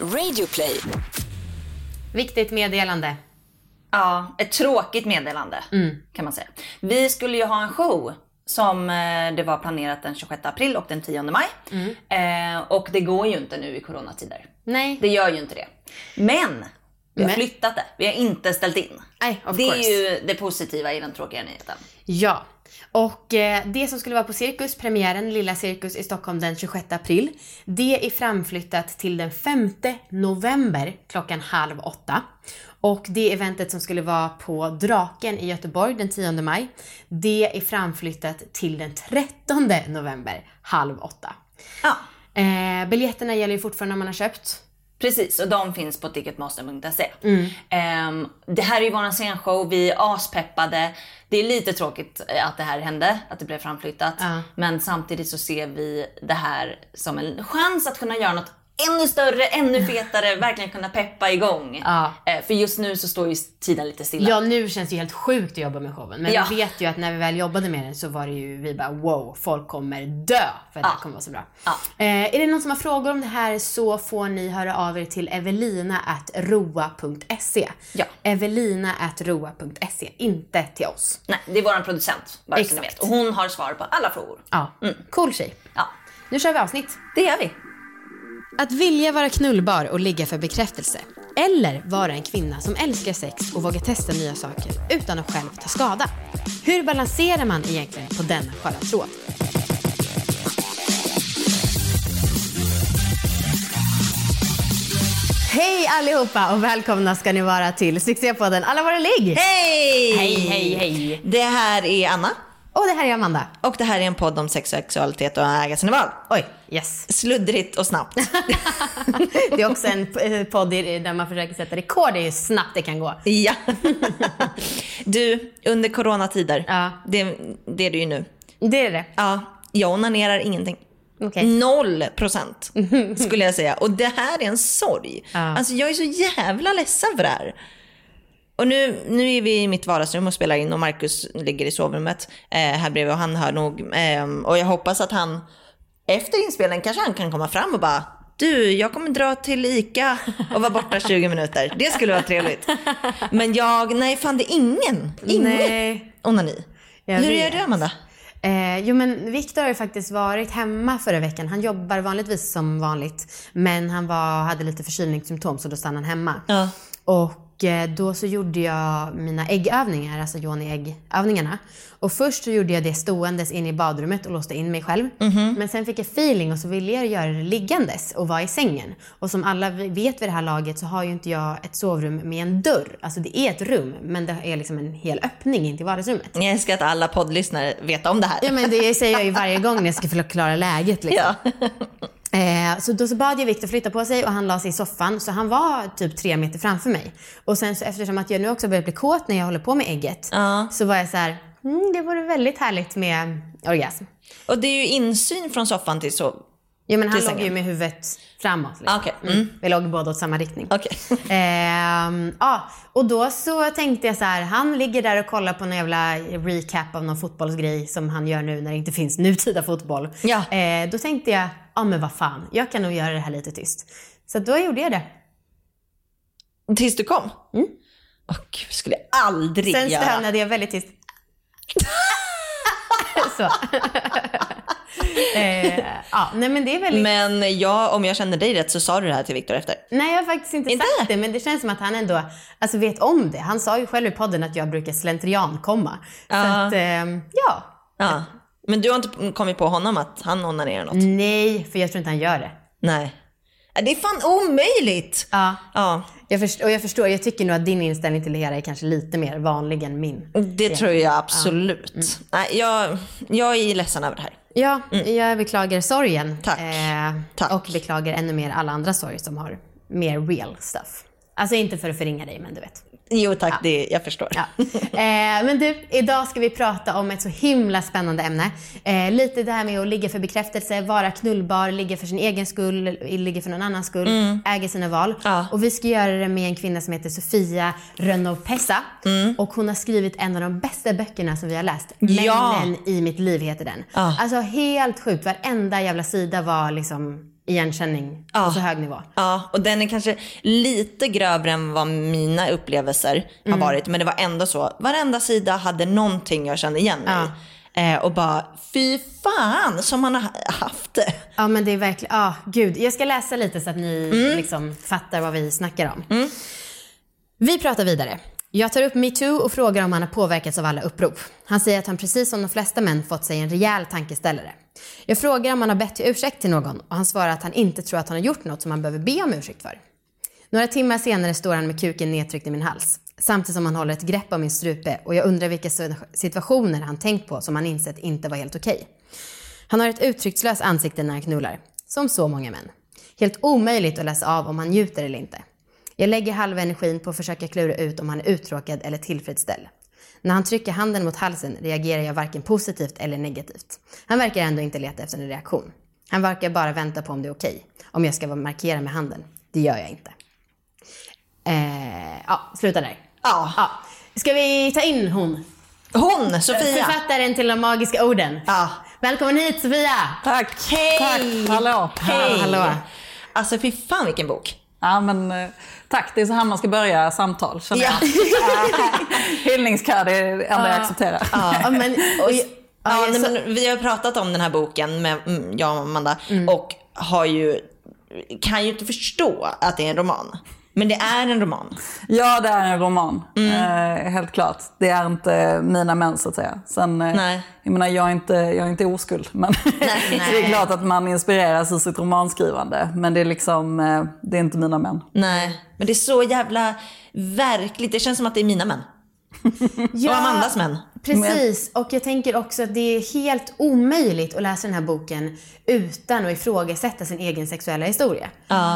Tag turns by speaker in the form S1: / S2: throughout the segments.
S1: Radioplay.
S2: Viktigt meddelande.
S3: Ja, ett tråkigt meddelande kan man säga. Vi skulle ju ha en show som eh, det var planerat den 26 april och den 10 maj. Eh, och det går ju inte nu i coronatider.
S2: Nej.
S3: Det gör ju inte det. Men vi har
S2: Men-
S3: flyttat det. Vi har inte ställt in.
S2: Nej, of
S3: det
S2: course.
S3: är ju det positiva i den tråkiga nyheten.
S2: Ja. Och eh, det som skulle vara på Cirkus, premiären Lilla Cirkus i Stockholm den 26 april, det är framflyttat till den 5 november klockan halv åtta. Och det eventet som skulle vara på Draken i Göteborg den 10 maj, det är framflyttat till den 13 november halv åtta.
S3: Ja,
S2: Eh, biljetterna gäller ju fortfarande om man har köpt.
S3: Precis. Och de finns på ticketmaster.se.
S2: Mm.
S3: Ehm, det här är ju våran scenshow. Vi är aspeppade. Det är lite tråkigt eh, att det här hände, att det blev framflyttat.
S2: Ja.
S3: Men samtidigt så ser vi det här som en chans att kunna göra något ännu större, ännu fetare, verkligen kunna peppa igång.
S2: Ja.
S3: Eh, för just nu så står ju tiden lite stilla.
S2: Ja, nu känns det ju helt sjukt att jobba med showen. Men
S3: Ja.
S2: vi vet ju att när vi väl jobbade med den så var det ju, vi bara wow, folk kommer dö för det här
S3: Ja.
S2: kommer vara så bra.
S3: Ja.
S2: Eh, är det någon som har frågor om det här så får ni höra av er till evelina.roa.se.
S3: Ja.
S2: Evelina.roa.se, inte till oss.
S3: Nej, det är våran producent, bara så ni
S2: Exakt.
S3: vet. Och hon har svar på alla frågor.
S2: Ja, cool tjej.
S3: Ja,
S2: Nu kör vi avsnitt.
S3: det gör vi.
S2: Att vilja vara knullbar och ligga för bekräftelse. Eller vara en kvinna som älskar sex och vågar testa nya saker utan att själv ta skada. Hur balanserar man egentligen på denna sköra tråd? Hej allihopa och välkomna ska ni vara till succépodden Alla våra ligg!
S4: Hej!
S2: Hej, hej, hej.
S4: Det här är Anna
S2: Och det här är Amanda.
S4: och det här är en podd om sex, sexualitet och äga sina val.
S2: Oj, yes.
S4: Sluddrigt och snabbt.
S2: Det är också en eh, podd där man försöker sätta rekord i hur snabbt det kan gå.
S4: ja. Du, under coronatider,
S2: Ja.
S4: det, det är det ju nu.
S2: Det är det.
S4: Ja, jag onanerar ingenting.
S2: Okej.
S4: Noll procent skulle jag säga. Och det här är en sorg.
S2: Ja.
S4: Alltså jag är så jävla ledsen för det här. Och nu, nu är vi i mitt vardagsrum och spelar in och Marcus ligger i sovrummet eh, här bredvid och han hör nog. Eh, och jag hoppas att han efter inspelningen kanske han kan komma fram och bara du, jag kommer dra till ICA och vara borta 20 minuter. Det skulle vara trevligt. Men jag, nej fan det är ingen. Inget
S2: Nej.
S4: onani.
S2: Jag
S4: Hur
S2: vet.
S4: gör du Amanda?
S2: Eh, jo men Viktor har ju faktiskt varit hemma förra veckan. Han jobbar vanligtvis som vanligt. Men han var, hade lite förkylningssymptom så då stannade han hemma.
S4: Ja.
S2: Och eh, då så gjorde jag mina äggövningar, alltså Johnny äggövningarna. Och först så gjorde jag det ståendes inne i badrummet och låste in mig själv. Men sen fick jag feeling och så ville jag göra det liggandes och vara i sängen. Och som alla vet vid det här laget så har ju inte jag ett sovrum med en dörr. Alltså det är ett rum men det är liksom en hel öppning in till vardagsrummet.
S4: Jag älskar att alla poddlyssnare vet om det här.
S2: Ja men det säger jag ju varje gång när jag ska förklara läget liksom.
S4: Ja.
S2: Eh, så då så bad jag Viktor flytta på sig och han la sig i soffan så han var typ tre meter framför mig. Och sen så eftersom att jag nu också börjar bli kåt när jag håller på med ägget
S4: Ja.
S2: så var jag så här, mm, det vore väldigt härligt med orgasm.
S4: Och det är ju insyn från soffan till så.
S2: Ja men han låg ju med huvudet framåt. Liksom.
S4: Ah, okej. Mm.
S2: Vi låg båda åt samma riktning.
S4: Okej.
S2: Ehm, ja, och då så tänkte jag så här, han ligger där och kollar på någon jävla recap av någon fotbollsgrej som han gör nu när det inte finns nutida fotboll.
S4: Ja.
S2: Eh, då tänkte jag, ja men vad fan, jag kan nog göra det här lite tyst. Så då gjorde jag det.
S4: Tills du kom?
S2: Mm.
S4: Åh gud, skulle jag aldrig
S2: Sen
S4: göra.
S2: stönade jag väldigt tyst. så. eh, ja, nej men det är väldigt...
S4: Men jag, om jag känner dig rätt så sa du det här till Viktor efter.
S2: Nej, jag har faktiskt inte,
S4: Inte?
S2: sagt det, men det känns som att han ändå alltså, vet om det. Han sa ju själv i podden att jag brukar slentrian komma. Så att, ehm, ja.
S4: Ja. Men du har inte kommit på honom att han onanerar något?
S2: Nej, för jag tror inte han gör det.
S4: Nej. Ja, Det är fan omöjligt!
S2: Ja.
S4: Ja,
S2: Jag förstår, och jag förstår, jag tycker nog att din inställning till det hela är kanske lite mer vanlig än min.
S4: det tror jag absolut.
S2: Mm.
S4: Nej, jag, jag är ledsen över det här.
S2: Ja, jag beklagar sorgen.
S4: Mm. Tack.
S2: Eh,
S4: Tack.
S2: Och beklagar ännu mer alla andra sorger som har mer real stuff. Alltså inte för att förringa dig, men du vet.
S4: Jo tack, det, jag förstår.
S2: Ja. Eh, men du, idag ska vi prata om ett så himla spännande ämne. Eh, lite det här med att ligga för bekräftelse, vara knullbar, ligga för sin egen skull, ligga för någon annans skull, äga sina val.
S4: Mm. Ja.
S2: Och vi ska göra det med en kvinna som heter Sofia Rönnow-Pessa.
S4: Mm.
S2: Och hon har skrivit en av de bästa böckerna som vi har läst.
S4: Ja.
S2: Männen i mitt liv heter den.
S4: Ja.
S2: Alltså helt sjukt, varenda jävla sida var liksom igenkänning på så hög nivå.
S4: Ja, och den är kanske lite grövre än vad mina upplevelser har varit. Men det var ändå så, varenda sida hade någonting jag kände igen mig i. Eh, och bara, fy fan som man har haft det.
S2: Ja men det är verkligen, ja gud. Jag ska läsa lite så att ni liksom fattar vad vi snackar om. Vi pratar vidare. Jag tar upp metoo och frågar om han har påverkats av alla upprop. Han säger att han precis som de flesta män fått sig en rejäl tankeställare. Jag frågar om han har bett till ursäkt till någon och han svarar att han inte tror att han har gjort något som han behöver be om ursäkt för. Några timmar senare står han med kuken nedtryckt i min hals. Samtidigt som han håller ett grepp om min strupe och jag undrar vilka situationer han tänkt på som han insett inte var helt okej. Han har ett uttryckslöst ansikte när han knullar. Som så många män. Helt omöjligt att läsa av om han njuter eller inte. Jag lägger halva energin på att försöka klura ut om han är uttråkad eller tillfredsställd. När han trycker handen mot halsen reagerar jag varken positivt eller negativt. Han verkar ändå inte leta efter en reaktion. Han verkar bara vänta på om det är okej. Om jag ska markera med handen. Det gör jag inte. Eh, ja, sluta där.
S4: Ja.
S2: Ja. Ska vi ta in hon?
S4: Hon, Sofia.
S2: Författaren till de magiska orden.
S4: Ja.
S2: Välkommen hit Sofia!
S1: Tack!
S4: Hej!
S1: Tack! Hallå!
S4: Hej!
S2: Hallå.
S4: Alltså fy fan vilken bok.
S1: Ja, men, eh, tack, det är så här man ska börja samtal känner
S4: Ja.
S1: jag. Hyllningskör det är det enda jag accepterar.
S2: Ja, men, och, ja,
S4: nej,
S2: så-
S4: men vi har pratat om den här boken med mm, jag och Amanda och har ju, kan ju inte förstå att det är en roman. Men det är en roman.
S1: Ja, det är en roman.
S4: Mm.
S1: Eh, helt klart. Det är inte mina män så att säga. Sen, eh,
S4: Nej.
S1: Jag menar, jag är inte, jag är inte oskuld. Men det är klart att man inspireras i sitt romanskrivande. Men det är liksom, eh, det är inte mina män.
S4: Nej, men det är så jävla verkligt. Det känns som att det är mina män.
S2: Ja,
S4: Och Amandas män.
S2: Precis, och jag tänker också att det är helt omöjligt att läsa den här boken utan att ifrågasätta sin egen sexuella historia.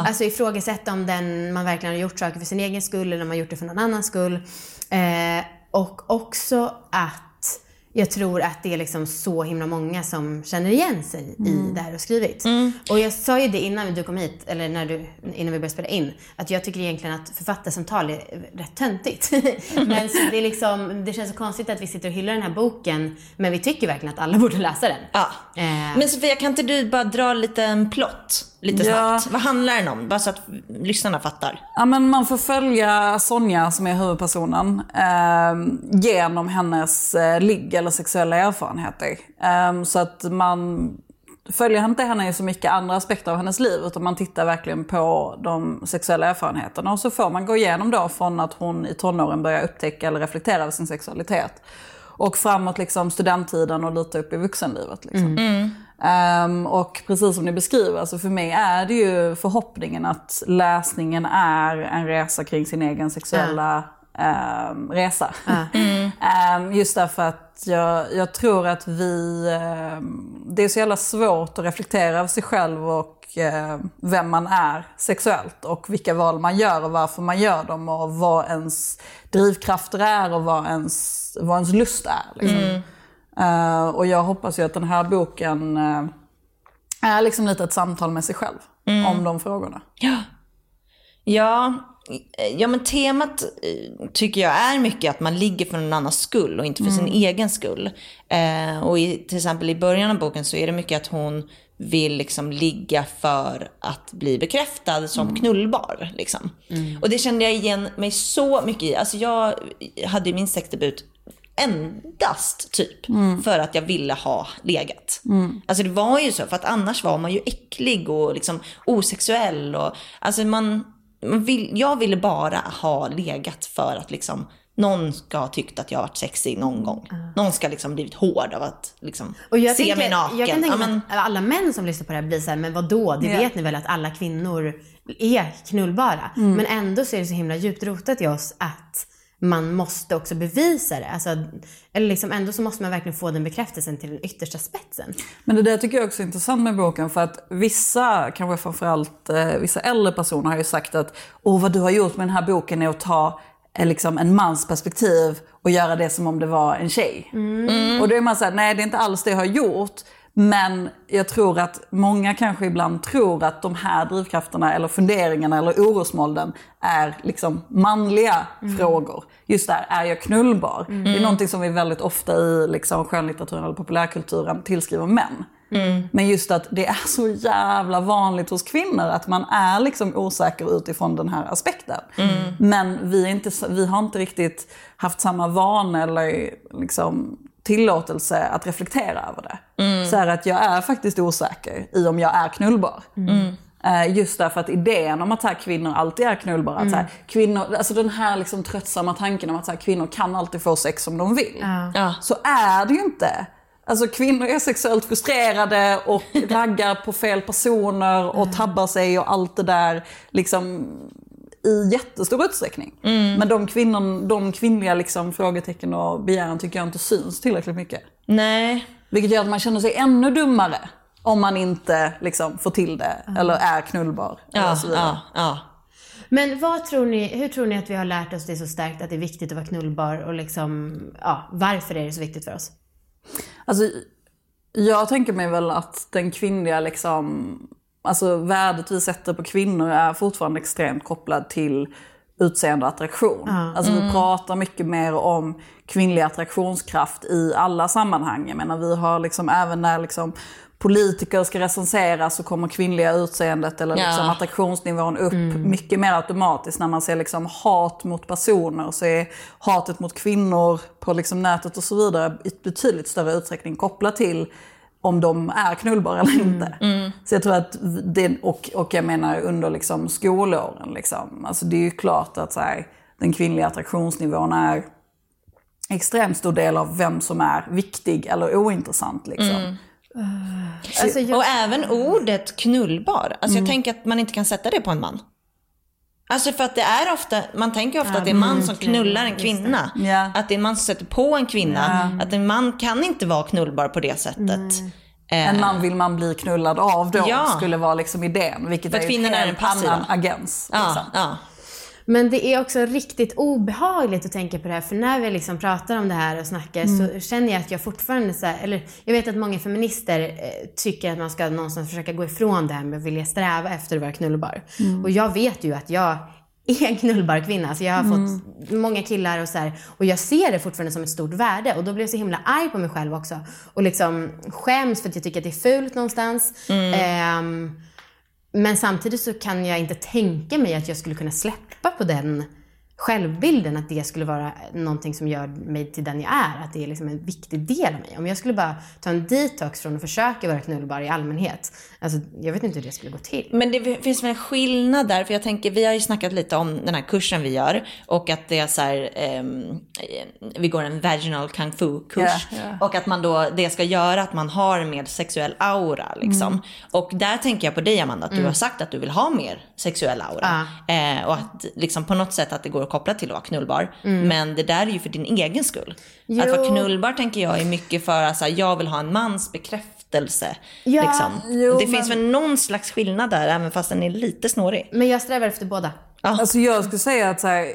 S2: Alltså ifrågasätta om den, man verkligen har gjort saker för sin egen skull eller om man har gjort det för någon annans skull. Eh, och också att jag tror att det är liksom så himla många som känner igen sig i det här har skrivit. Och jag sa ju det innan du kom hit, eller när du, innan vi började spela in, att jag tycker egentligen att författarsamtal är rätt töntigt. men det, är liksom, det känns så konstigt att vi sitter och hyllar den här boken, men vi tycker verkligen att alla borde läsa den.
S4: Ja.
S2: Eh,
S4: Men Sofia, kan inte du bara dra lite en plott? Lite
S1: Ja.
S4: snabbt. Vad handlar den om? Bara så att lyssnarna fattar.
S1: Ja, men man får följa Sonja, som är huvudpersonen, eh, genom hennes eh, ligg eller sexuella erfarenheter. Eh, så att man följer inte henne i så mycket andra aspekter av hennes liv, utan man tittar verkligen på de sexuella erfarenheterna. Och så får man gå igenom då från att hon i tonåren börjar upptäcka eller reflektera över sin sexualitet. Och framåt liksom studenttiden och lite upp i vuxenlivet. Liksom. Ehm, och precis som ni beskriver, alltså för mig är det ju förhoppningen att läsningen är en resa kring sin egen sexuella ehm, resa. Ehm, just därför att jag, jag tror att vi, ehm, det är så jävla svårt att reflektera över sig själv och ehm, vem man är sexuellt och vilka val man gör och varför man gör dem och vad ens drivkrafter är och vad ens, vad ens lust är. Liksom. Eh, och jag hoppas ju att den här boken eh, är liksom lite ett samtal med sig själv om de frågorna.
S4: Ja. Ja, ja men temat eh, tycker jag är mycket att man ligger för någon annans skull och inte för sin egen skull. Eh, och i, till exempel i början av boken så är det mycket att hon vill liksom ligga för att bli bekräftad som knullbar. Liksom. Och det kände jag igen mig så mycket i. Alltså jag hade ju min sexdebut endast typ för att jag ville ha legat. Alltså det var ju så, för att annars var man ju äcklig och liksom osexuell. Och, alltså man vill, jag ville bara ha legat för att liksom någon ska ha tyckt att jag har varit sexig någon gång. Någon ska liksom blivit hård av att liksom se
S2: tänker,
S4: mig naken.
S2: Jag kan tänka
S4: Ja, men,
S2: att alla män som lyssnar på det här blir såhär, men vad då? Det
S1: Ja.
S2: vet ni väl att alla kvinnor är knullbara?
S4: Mm.
S2: Men ändå så är det så himla djupt rotat i oss att man måste också bevisa det. Alltså, eller liksom ändå så måste man verkligen få den bekräftelsen till den yttersta spetsen.
S1: Men det där tycker jag också är intressant med boken för att vissa, kanske framförallt eh, vissa äldre personer har ju sagt att Åh, vad du har gjort med den här boken är att ta eh, liksom, en mans perspektiv och göra det som om det var en tjej. Och då är man såhär, nej det är inte alls det jag har gjort. Men jag tror att många kanske ibland tror att de här drivkrafterna eller funderingarna eller orosmolnen är liksom manliga frågor. Just där, är jag knullbar? Det är någonting som vi väldigt ofta i liksom skönlitteraturen eller populärkulturen tillskriver män. Men just att det är så jävla vanligt hos kvinnor att man är liksom osäker utifrån den här aspekten. Men vi, är inte, vi har inte riktigt haft samma vana eller liksom tillåtelse att reflektera över det. Så här att jag är faktiskt osäker i om jag är knullbar. Eh, Just därför att idén om att här, kvinnor alltid är knullbara, att så här, kvinnor, alltså den här liksom tröttsamma tanken om att så här, kvinnor kan alltid få sex som de vill.
S4: Ja.
S1: Så är det ju inte. Alltså kvinnor är sexuellt frustrerade och raggar på fel personer och tabbar sig och allt det där liksom i jättestor utsträckning. Men de, kvinnor, de kvinnliga liksom, frågetecken och begäran tycker jag inte syns tillräckligt mycket.
S4: Nej.
S1: Vilket gör att man känner sig ännu dummare om man inte liksom, får till det eller är knullbar.
S4: Ja,
S1: och så vidare.
S4: ja, ja.
S2: Men vad tror ni, hur tror ni att vi har lärt oss det så starkt att det är viktigt att vara knullbar och liksom, ja, varför är det så viktigt för oss?
S1: Alltså, jag tänker mig väl att den kvinnliga liksom, alltså värdet vi sätter på kvinnor är fortfarande extremt kopplad till utseende och attraktion. Alltså vi pratar mycket mer om kvinnlig attraktionskraft i alla sammanhang. Jag menar vi har liksom även när liksom politiker ska recenseras så kommer kvinnliga utseendet eller liksom
S4: Ja.
S1: attraktionsnivån upp mycket mer automatiskt. När man ser liksom hat mot personer så är hatet mot kvinnor på liksom nätet och så vidare i betydligt större utsträckning kopplat till om de är knullbara eller inte. Så jag tror att det, och, och jag menar under liksom skolåren, liksom, alltså det är ju klart att så här, den kvinnliga attraktionsnivån är extremt stor del av vem som är viktig eller ointressant. Liksom.
S2: Alltså, jag,
S4: Och även ordet knullbar. Alltså jag tänker att man inte kan sätta det på en man. Alltså för att det är ofta, man tänker ofta att det är en man som knullar en kvinna.
S1: Ja.
S4: Att det är en man som sätter på en kvinna. Att en man kan inte vara knullbar på det sättet. Eh,
S1: En man vill man bli knullad av då,
S4: Ja.
S1: skulle vara liksom idén. Vilket
S4: För
S1: är
S4: kvinnan
S1: en
S4: är passiva.
S1: annan agens.
S4: ja,
S1: Liksom.
S2: Men det är också riktigt obehagligt att tänka på det här, för när vi liksom pratar om det här och snackar så känner jag att jag fortfarande så här, eller jag vet att många feminister eh, tycker att man ska någonstans försöka gå ifrån det här med att vilja sträva efter att vara knullbar. Och jag vet ju att jag är en knullbar kvinna. Så jag har fått många killar och så här, och jag ser det fortfarande som ett stort värde. Och då blir jag så himla arg på mig själv också. Och liksom skäms för att jag tycker att det är fult någonstans. Ehm, men samtidigt så kan jag inte tänka mig att jag skulle kunna släppa på den självbilden, att det skulle vara någonting som gör mig till den jag är. Att det är liksom en viktig del av mig. Om jag skulle bara ta en detox från att försöka vara knullbar i allmänhet. Alltså, jag vet inte hur det skulle gå till.
S4: Men det finns väl en skillnad där, för jag tänker, vi har ju snackat lite om den här kursen vi gör och att det är så här, ehm, vi går en vaginal kung fu-kurs
S1: Ja, ja.
S4: och att man då, det ska göra att man har mer sexuell aura liksom. Och där tänker jag på dig Amanda, att du har sagt att du vill ha mer sexuell aura. Eh, och att liksom på något sätt att det går att koppla till att vara knullbar. Men det där är ju för din egen skull.
S2: Jo.
S4: Att vara knullbar tänker jag är mycket för att så här, jag vill ha en mans bekräftelse.
S2: Ja,
S4: liksom.
S1: jo,
S4: det
S1: men-
S4: finns väl någon slags skillnad där, även fast den är lite snårig.
S2: Men jag strävar efter båda.
S1: Alltså jag skulle säga att så här,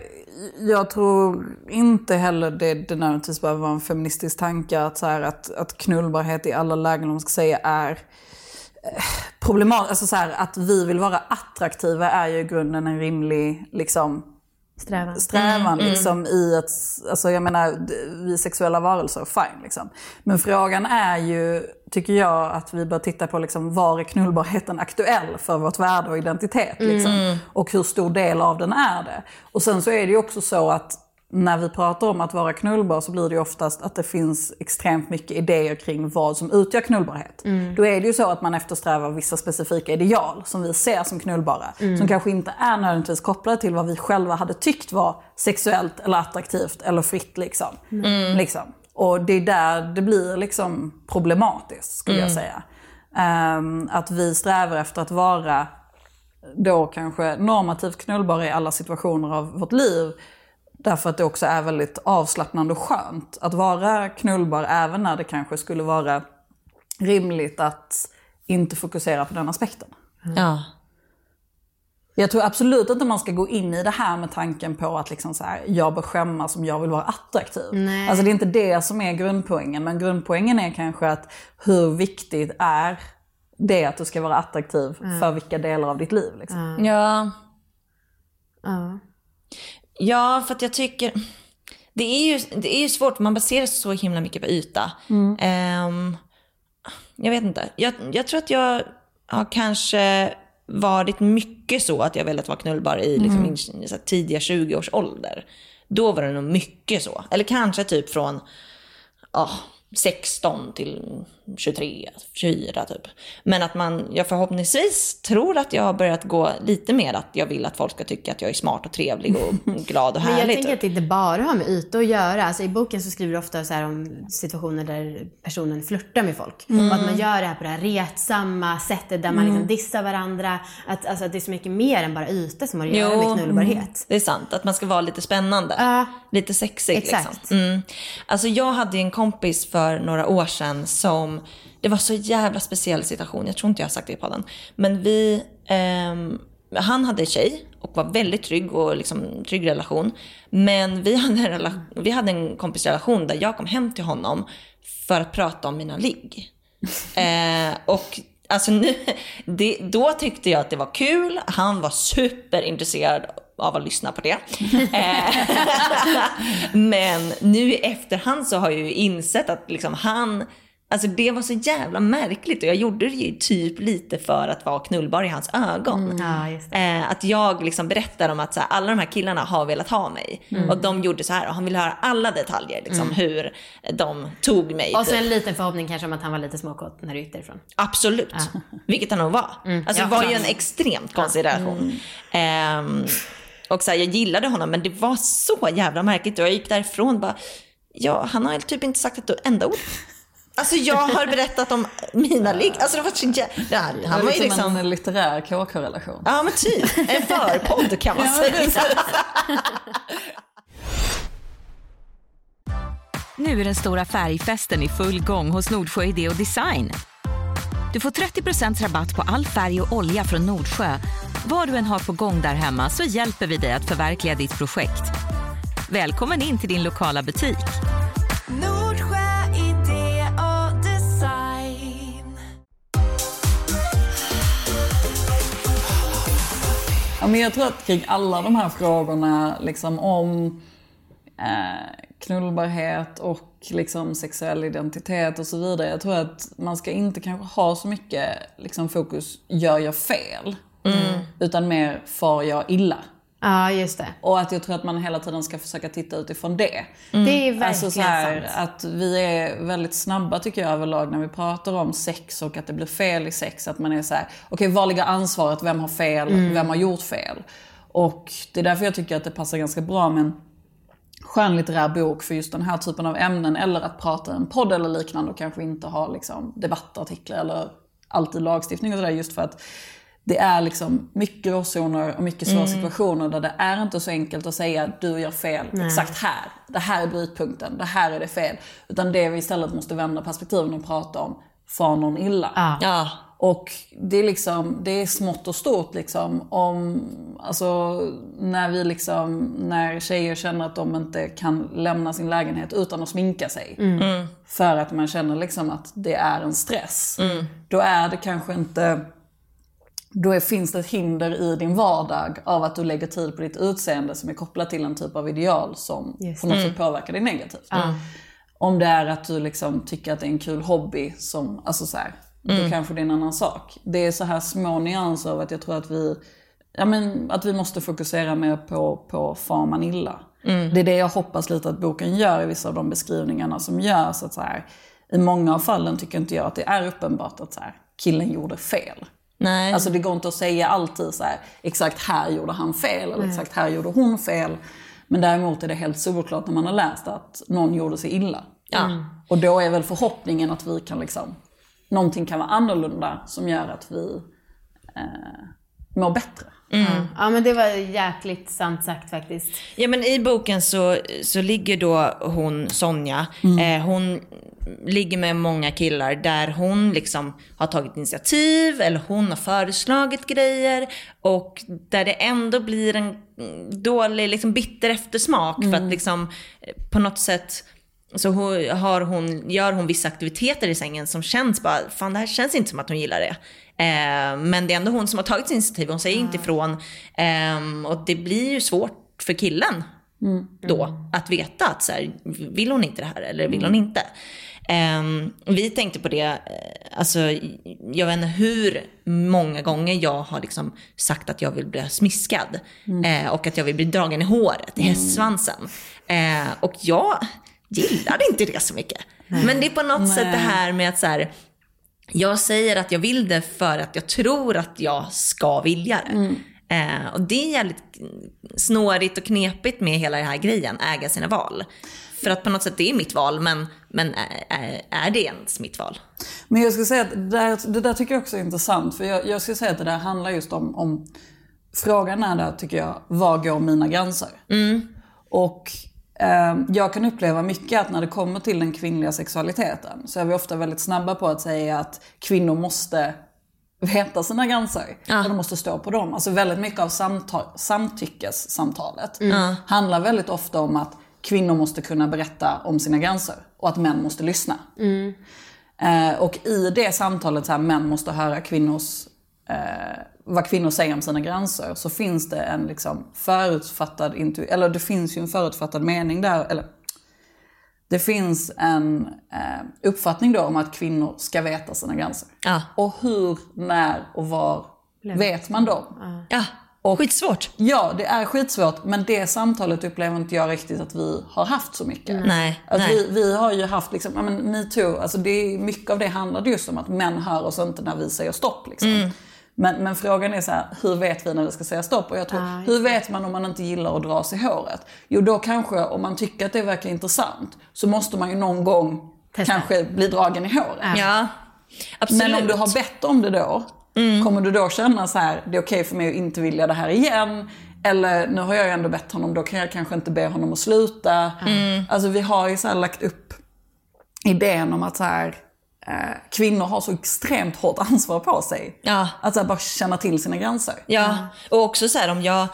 S1: jag tror inte heller det, det nödvändigtvis behöver vara en feministisk tanke att, så här, att, att knullbarhet i alla lägen, om man ska säga, är problematiskt. Alltså så här, att vi vill vara attraktiva är ju i grunden en rimlig liksom,
S2: Strävan.
S1: strävan liksom, i att, alltså jag menar, vi sexuella varelser, fine liksom. Men frågan är ju, tycker jag, att vi bör titta på liksom, var är knullbarheten aktuell för vårt värde och identitet? Liksom, Och hur stor del av den är det? Och sen så är det ju också så att när vi pratar om att vara knullbar så blir det ju oftast att det finns extremt mycket idéer kring vad som utgör knullbarhet. Då är det ju så att man eftersträvar vissa specifika ideal som vi ser som knullbara. Som kanske inte är nödvändigtvis kopplade till vad vi själva hade tyckt var sexuellt eller attraktivt eller fritt. Liksom. Liksom. Och det är där det blir liksom problematiskt skulle jag säga. Ehm, att vi strävar efter att vara då kanske normativt knullbara i alla situationer av vårt liv. Därför att det också är väldigt avslappnande och skönt att vara knullbar även när det kanske skulle vara rimligt att inte fokusera på den aspekten.
S4: Ja.
S1: Jag tror absolut inte man ska gå in i det här med tanken på att liksom så här, jag bör skämmas om jag vill vara attraktiv.
S2: Nej.
S1: Alltså det är inte det som är grundpoängen. Men grundpoängen är kanske att hur viktigt är det att du ska vara attraktiv för vilka delar av ditt liv. Liksom.
S4: Ja.
S2: Ja.
S4: Ja, för att jag tycker... Det är, ju, det är ju svårt, man baserar sig så himla mycket på yta. Ehm, jag vet inte. Jag, jag tror att jag har kanske varit mycket så att jag velat vara knullbar i liksom, min så här, tidiga 20 års ålder. Då var det nog mycket så. Eller kanske typ från ja, 16 till 23, 24 typ. Men att man, jag förhoppningsvis tror att jag har börjat gå lite mer att jag vill att folk ska tycka att jag är smart och trevlig och glad och
S2: Men jag
S4: härlig.
S2: tänker
S4: typ.
S2: att det inte bara har med yta att göra. Alltså I boken så skriver du ofta så om situationer där personen flörtar med folk.
S4: Mm.
S2: Och att man gör det här på det här retsamma sättet där man liksom dissar varandra. Att, alltså, att det är så mycket mer än bara yta som har att göra med knullbarhet.
S4: Det är sant, att man ska vara lite spännande.
S2: Ja.
S4: Lite sexig
S2: Exakt.
S4: liksom. Mm. Alltså jag hade en kompis för några år sedan som, det var så jävla speciell situation, jag tror inte jag har sagt det i podden. Men vi, ehm, han hade tjej och var väldigt trygg och liksom trygg relation. Men vi hade, en rela- vi hade en kompisrelation där jag kom hem till honom för att prata om mina ligg. Eh, och alltså nu, det, då tyckte jag att det var kul. Han var superintresserad av att lyssna på det. Eh, men nu i efterhand så har jag ju insett att liksom han, alltså det var så jävla märkligt och jag gjorde det ju typ lite för att vara knullbar i hans ögon.
S2: Ja, just det.
S4: Eh, att jag liksom berättar om att så här, alla de här killarna har velat ha mig.
S2: Mm.
S4: Och de gjorde så här och han ville höra alla detaljer, liksom, hur de tog mig.
S2: Och så
S4: typ.
S2: en liten förhoppning kanske om att han var lite småkåt när du gick därifrån.
S4: Absolut, vilket han nog var. Alltså
S2: Mm. Ja,
S4: det var ju
S2: klart.
S4: en extremt konstig relation. Ehm, och så här, jag gillade honom men det var så jävla märkligt och jag gick därifrån och bara, ja han har typ inte sagt ett enda ord. Alltså jag har berättat om mina ligg. Alltså det var så jävla... Ja,
S1: Det
S4: han
S1: är
S4: var ju
S1: liksom
S4: liksom...
S1: en litterär KK-relation.
S4: Ja men typ, en förpodd kan man säga.
S5: Nu är den stora färgfesten i full gång hos Nordsjö Idé och Design. Du får 30 rabatt på all färg och olja från Nordsjö. Vad du än har på gång där hemma så hjälper vi dig att förverkliga ditt projekt. Välkommen in till din lokala butik.
S1: Ja, men jag tror att kring alla de här frågorna liksom om eh, knullbarhet och liksom sexuell identitet och så vidare. Jag tror att man ska inte kanske ha så mycket liksom, fokus, gör jag fel? Utan mer, far jag illa?
S2: Ja, just det.
S1: Och att jag tror att man hela tiden ska försöka titta utifrån det.
S2: Det är verkligen
S1: Alltså så här,
S2: sant.
S1: att vi är väldigt snabba tycker jag överlag när vi pratar om sex och att det blir fel i sex. Att man är så här, okej var ligger ansvaret? Vem har fel? Vem har gjort fel? Och det är därför jag tycker att det passar ganska bra med en skönlitterär bok för just den här typen av ämnen. Eller att prata i en podd eller liknande och kanske inte ha liksom, debattartiklar eller alltid lagstiftning och sådär. Just för att det är liksom mycket gråzoner och mycket svåra situationer där det är inte så enkelt att säga du gör fel exakt här. Det här är brytpunkten, det här är det fel. Utan det vi istället måste vända perspektiven och prata om, far någon illa?
S2: Ja.
S4: Ja,
S1: Och det är liksom, det är smått och stort liksom. Om, alltså, när vi liksom, när tjejer känner att de inte kan lämna sin lägenhet utan att sminka sig. För att man känner liksom att det är en stress. Då är det kanske inte, då är, finns det ett hinder i din vardag av att du lägger tid på ditt utseende som är kopplat till en typ av ideal som
S2: Just
S1: på något sätt påverkar dig negativt. Om det är att du liksom tycker att det är en kul hobby, som, alltså så här, då kanske det är en annan sak. Det är så här små nyanser av att jag tror att vi, ja men, att vi måste fokusera mer på, på far man illa. Det är det jag hoppas lite att boken gör i vissa av de beskrivningarna som görs. Att så här, I många av fallen tycker inte jag att det är uppenbart att så här, killen gjorde fel.
S4: Nej.
S1: Alltså det går inte att säga alltid så här, exakt här gjorde han fel eller exakt här gjorde hon fel. Men däremot är det helt solklart när man har läst att någon gjorde sig illa.
S4: Ja.
S1: Och då är väl förhoppningen att vi kan liksom, någonting kan vara annorlunda som gör att vi eh, mår bättre.
S2: Ja, men det var jäkligt sant sagt faktiskt.
S4: Ja men i boken så, så ligger då hon, Sonja, eh, hon ligger med många killar där hon liksom har tagit initiativ eller hon har föreslagit grejer och där det ändå blir en dålig, liksom bitter eftersmak för att liksom eh, på något sätt så har hon, gör hon vissa aktiviteter i sängen som känns bara, fan det här känns inte som att hon gillar det. Eh, men det är ändå hon som har tagit initiativ, hon säger inte ifrån. Ehm, och det blir ju svårt för killen då att veta att så här, vill hon inte det här eller vill hon inte? Ehm, vi tänkte på det, eh, alltså jag vet inte hur många gånger jag har liksom sagt att jag vill bli smiskad. Eh, och att jag vill bli dragen i håret, i hästsvansen. Eh, och jag gillade inte det så mycket. Men det är på något sätt det här med att så här, jag säger att jag vill det för att jag tror att jag ska vilja det. Eh, och det är jävligt snårigt och knepigt med hela den här grejen, äga sina val. För att på något sätt det är mitt val, men, men är, det ens mitt val?
S1: Men jag skulle säga att det där, det där tycker jag också är intressant. För jag, jag skulle säga att det där handlar just om, om frågan är där tycker jag, var går mina gränser? Och eh, jag kan uppleva mycket att när det kommer till den kvinnliga sexualiteten så är vi ofta väldigt snabba på att säga att kvinnor måste veta sina gränser. Och de måste stå på dem. Alltså väldigt mycket av samtal, samtyckessamtalet handlar väldigt ofta om att kvinnor måste kunna berätta om sina gränser och att män måste lyssna. Eh, och i det samtalet, så här, män måste höra kvinnors, eh, vad kvinnor säger om sina gränser, så finns det en liksom förutfattad, intu- eller det finns ju en förutfattad mening där, eller det finns en eh, uppfattning då om att kvinnor ska veta sina gränser.
S4: Ja.
S1: Och hur, när och var vet man dem?
S4: Ja,
S1: Och-
S4: skitsvårt.
S1: Ja, det är skitsvårt, men det samtalet upplever inte jag riktigt att vi har haft så mycket.
S4: Nej,
S1: Att
S4: nej.
S1: vi, vi har ju haft, liksom, ja, men metoo, alltså det är, mycket av det handlade just om att män hör oss inte när vi säger stopp. Liksom.
S4: Mm.
S1: Men, men frågan är så här, hur vet vi när vi ska säga stopp? Och jag tror, hur vet man om man inte gillar att dra sig i håret? Jo, då kanske, om man tycker att det verkar intressant, så måste man ju någon gång
S2: Testa.
S1: kanske bli dragen i håret.
S4: Ja, absolut.
S1: Men om du har bett om det då, kommer du då känna så här, det är okej för mig att inte vilja det här igen? Eller nu har jag ju ändå bett honom, då kan jag kanske inte be honom att sluta. Alltså vi har ju så lagt upp idén om att så här, kvinnor har så extremt hårt ansvar på sig.
S4: Ja.
S1: Att så här, bara känna till sina gränser.
S4: Ja, och också så här om jag,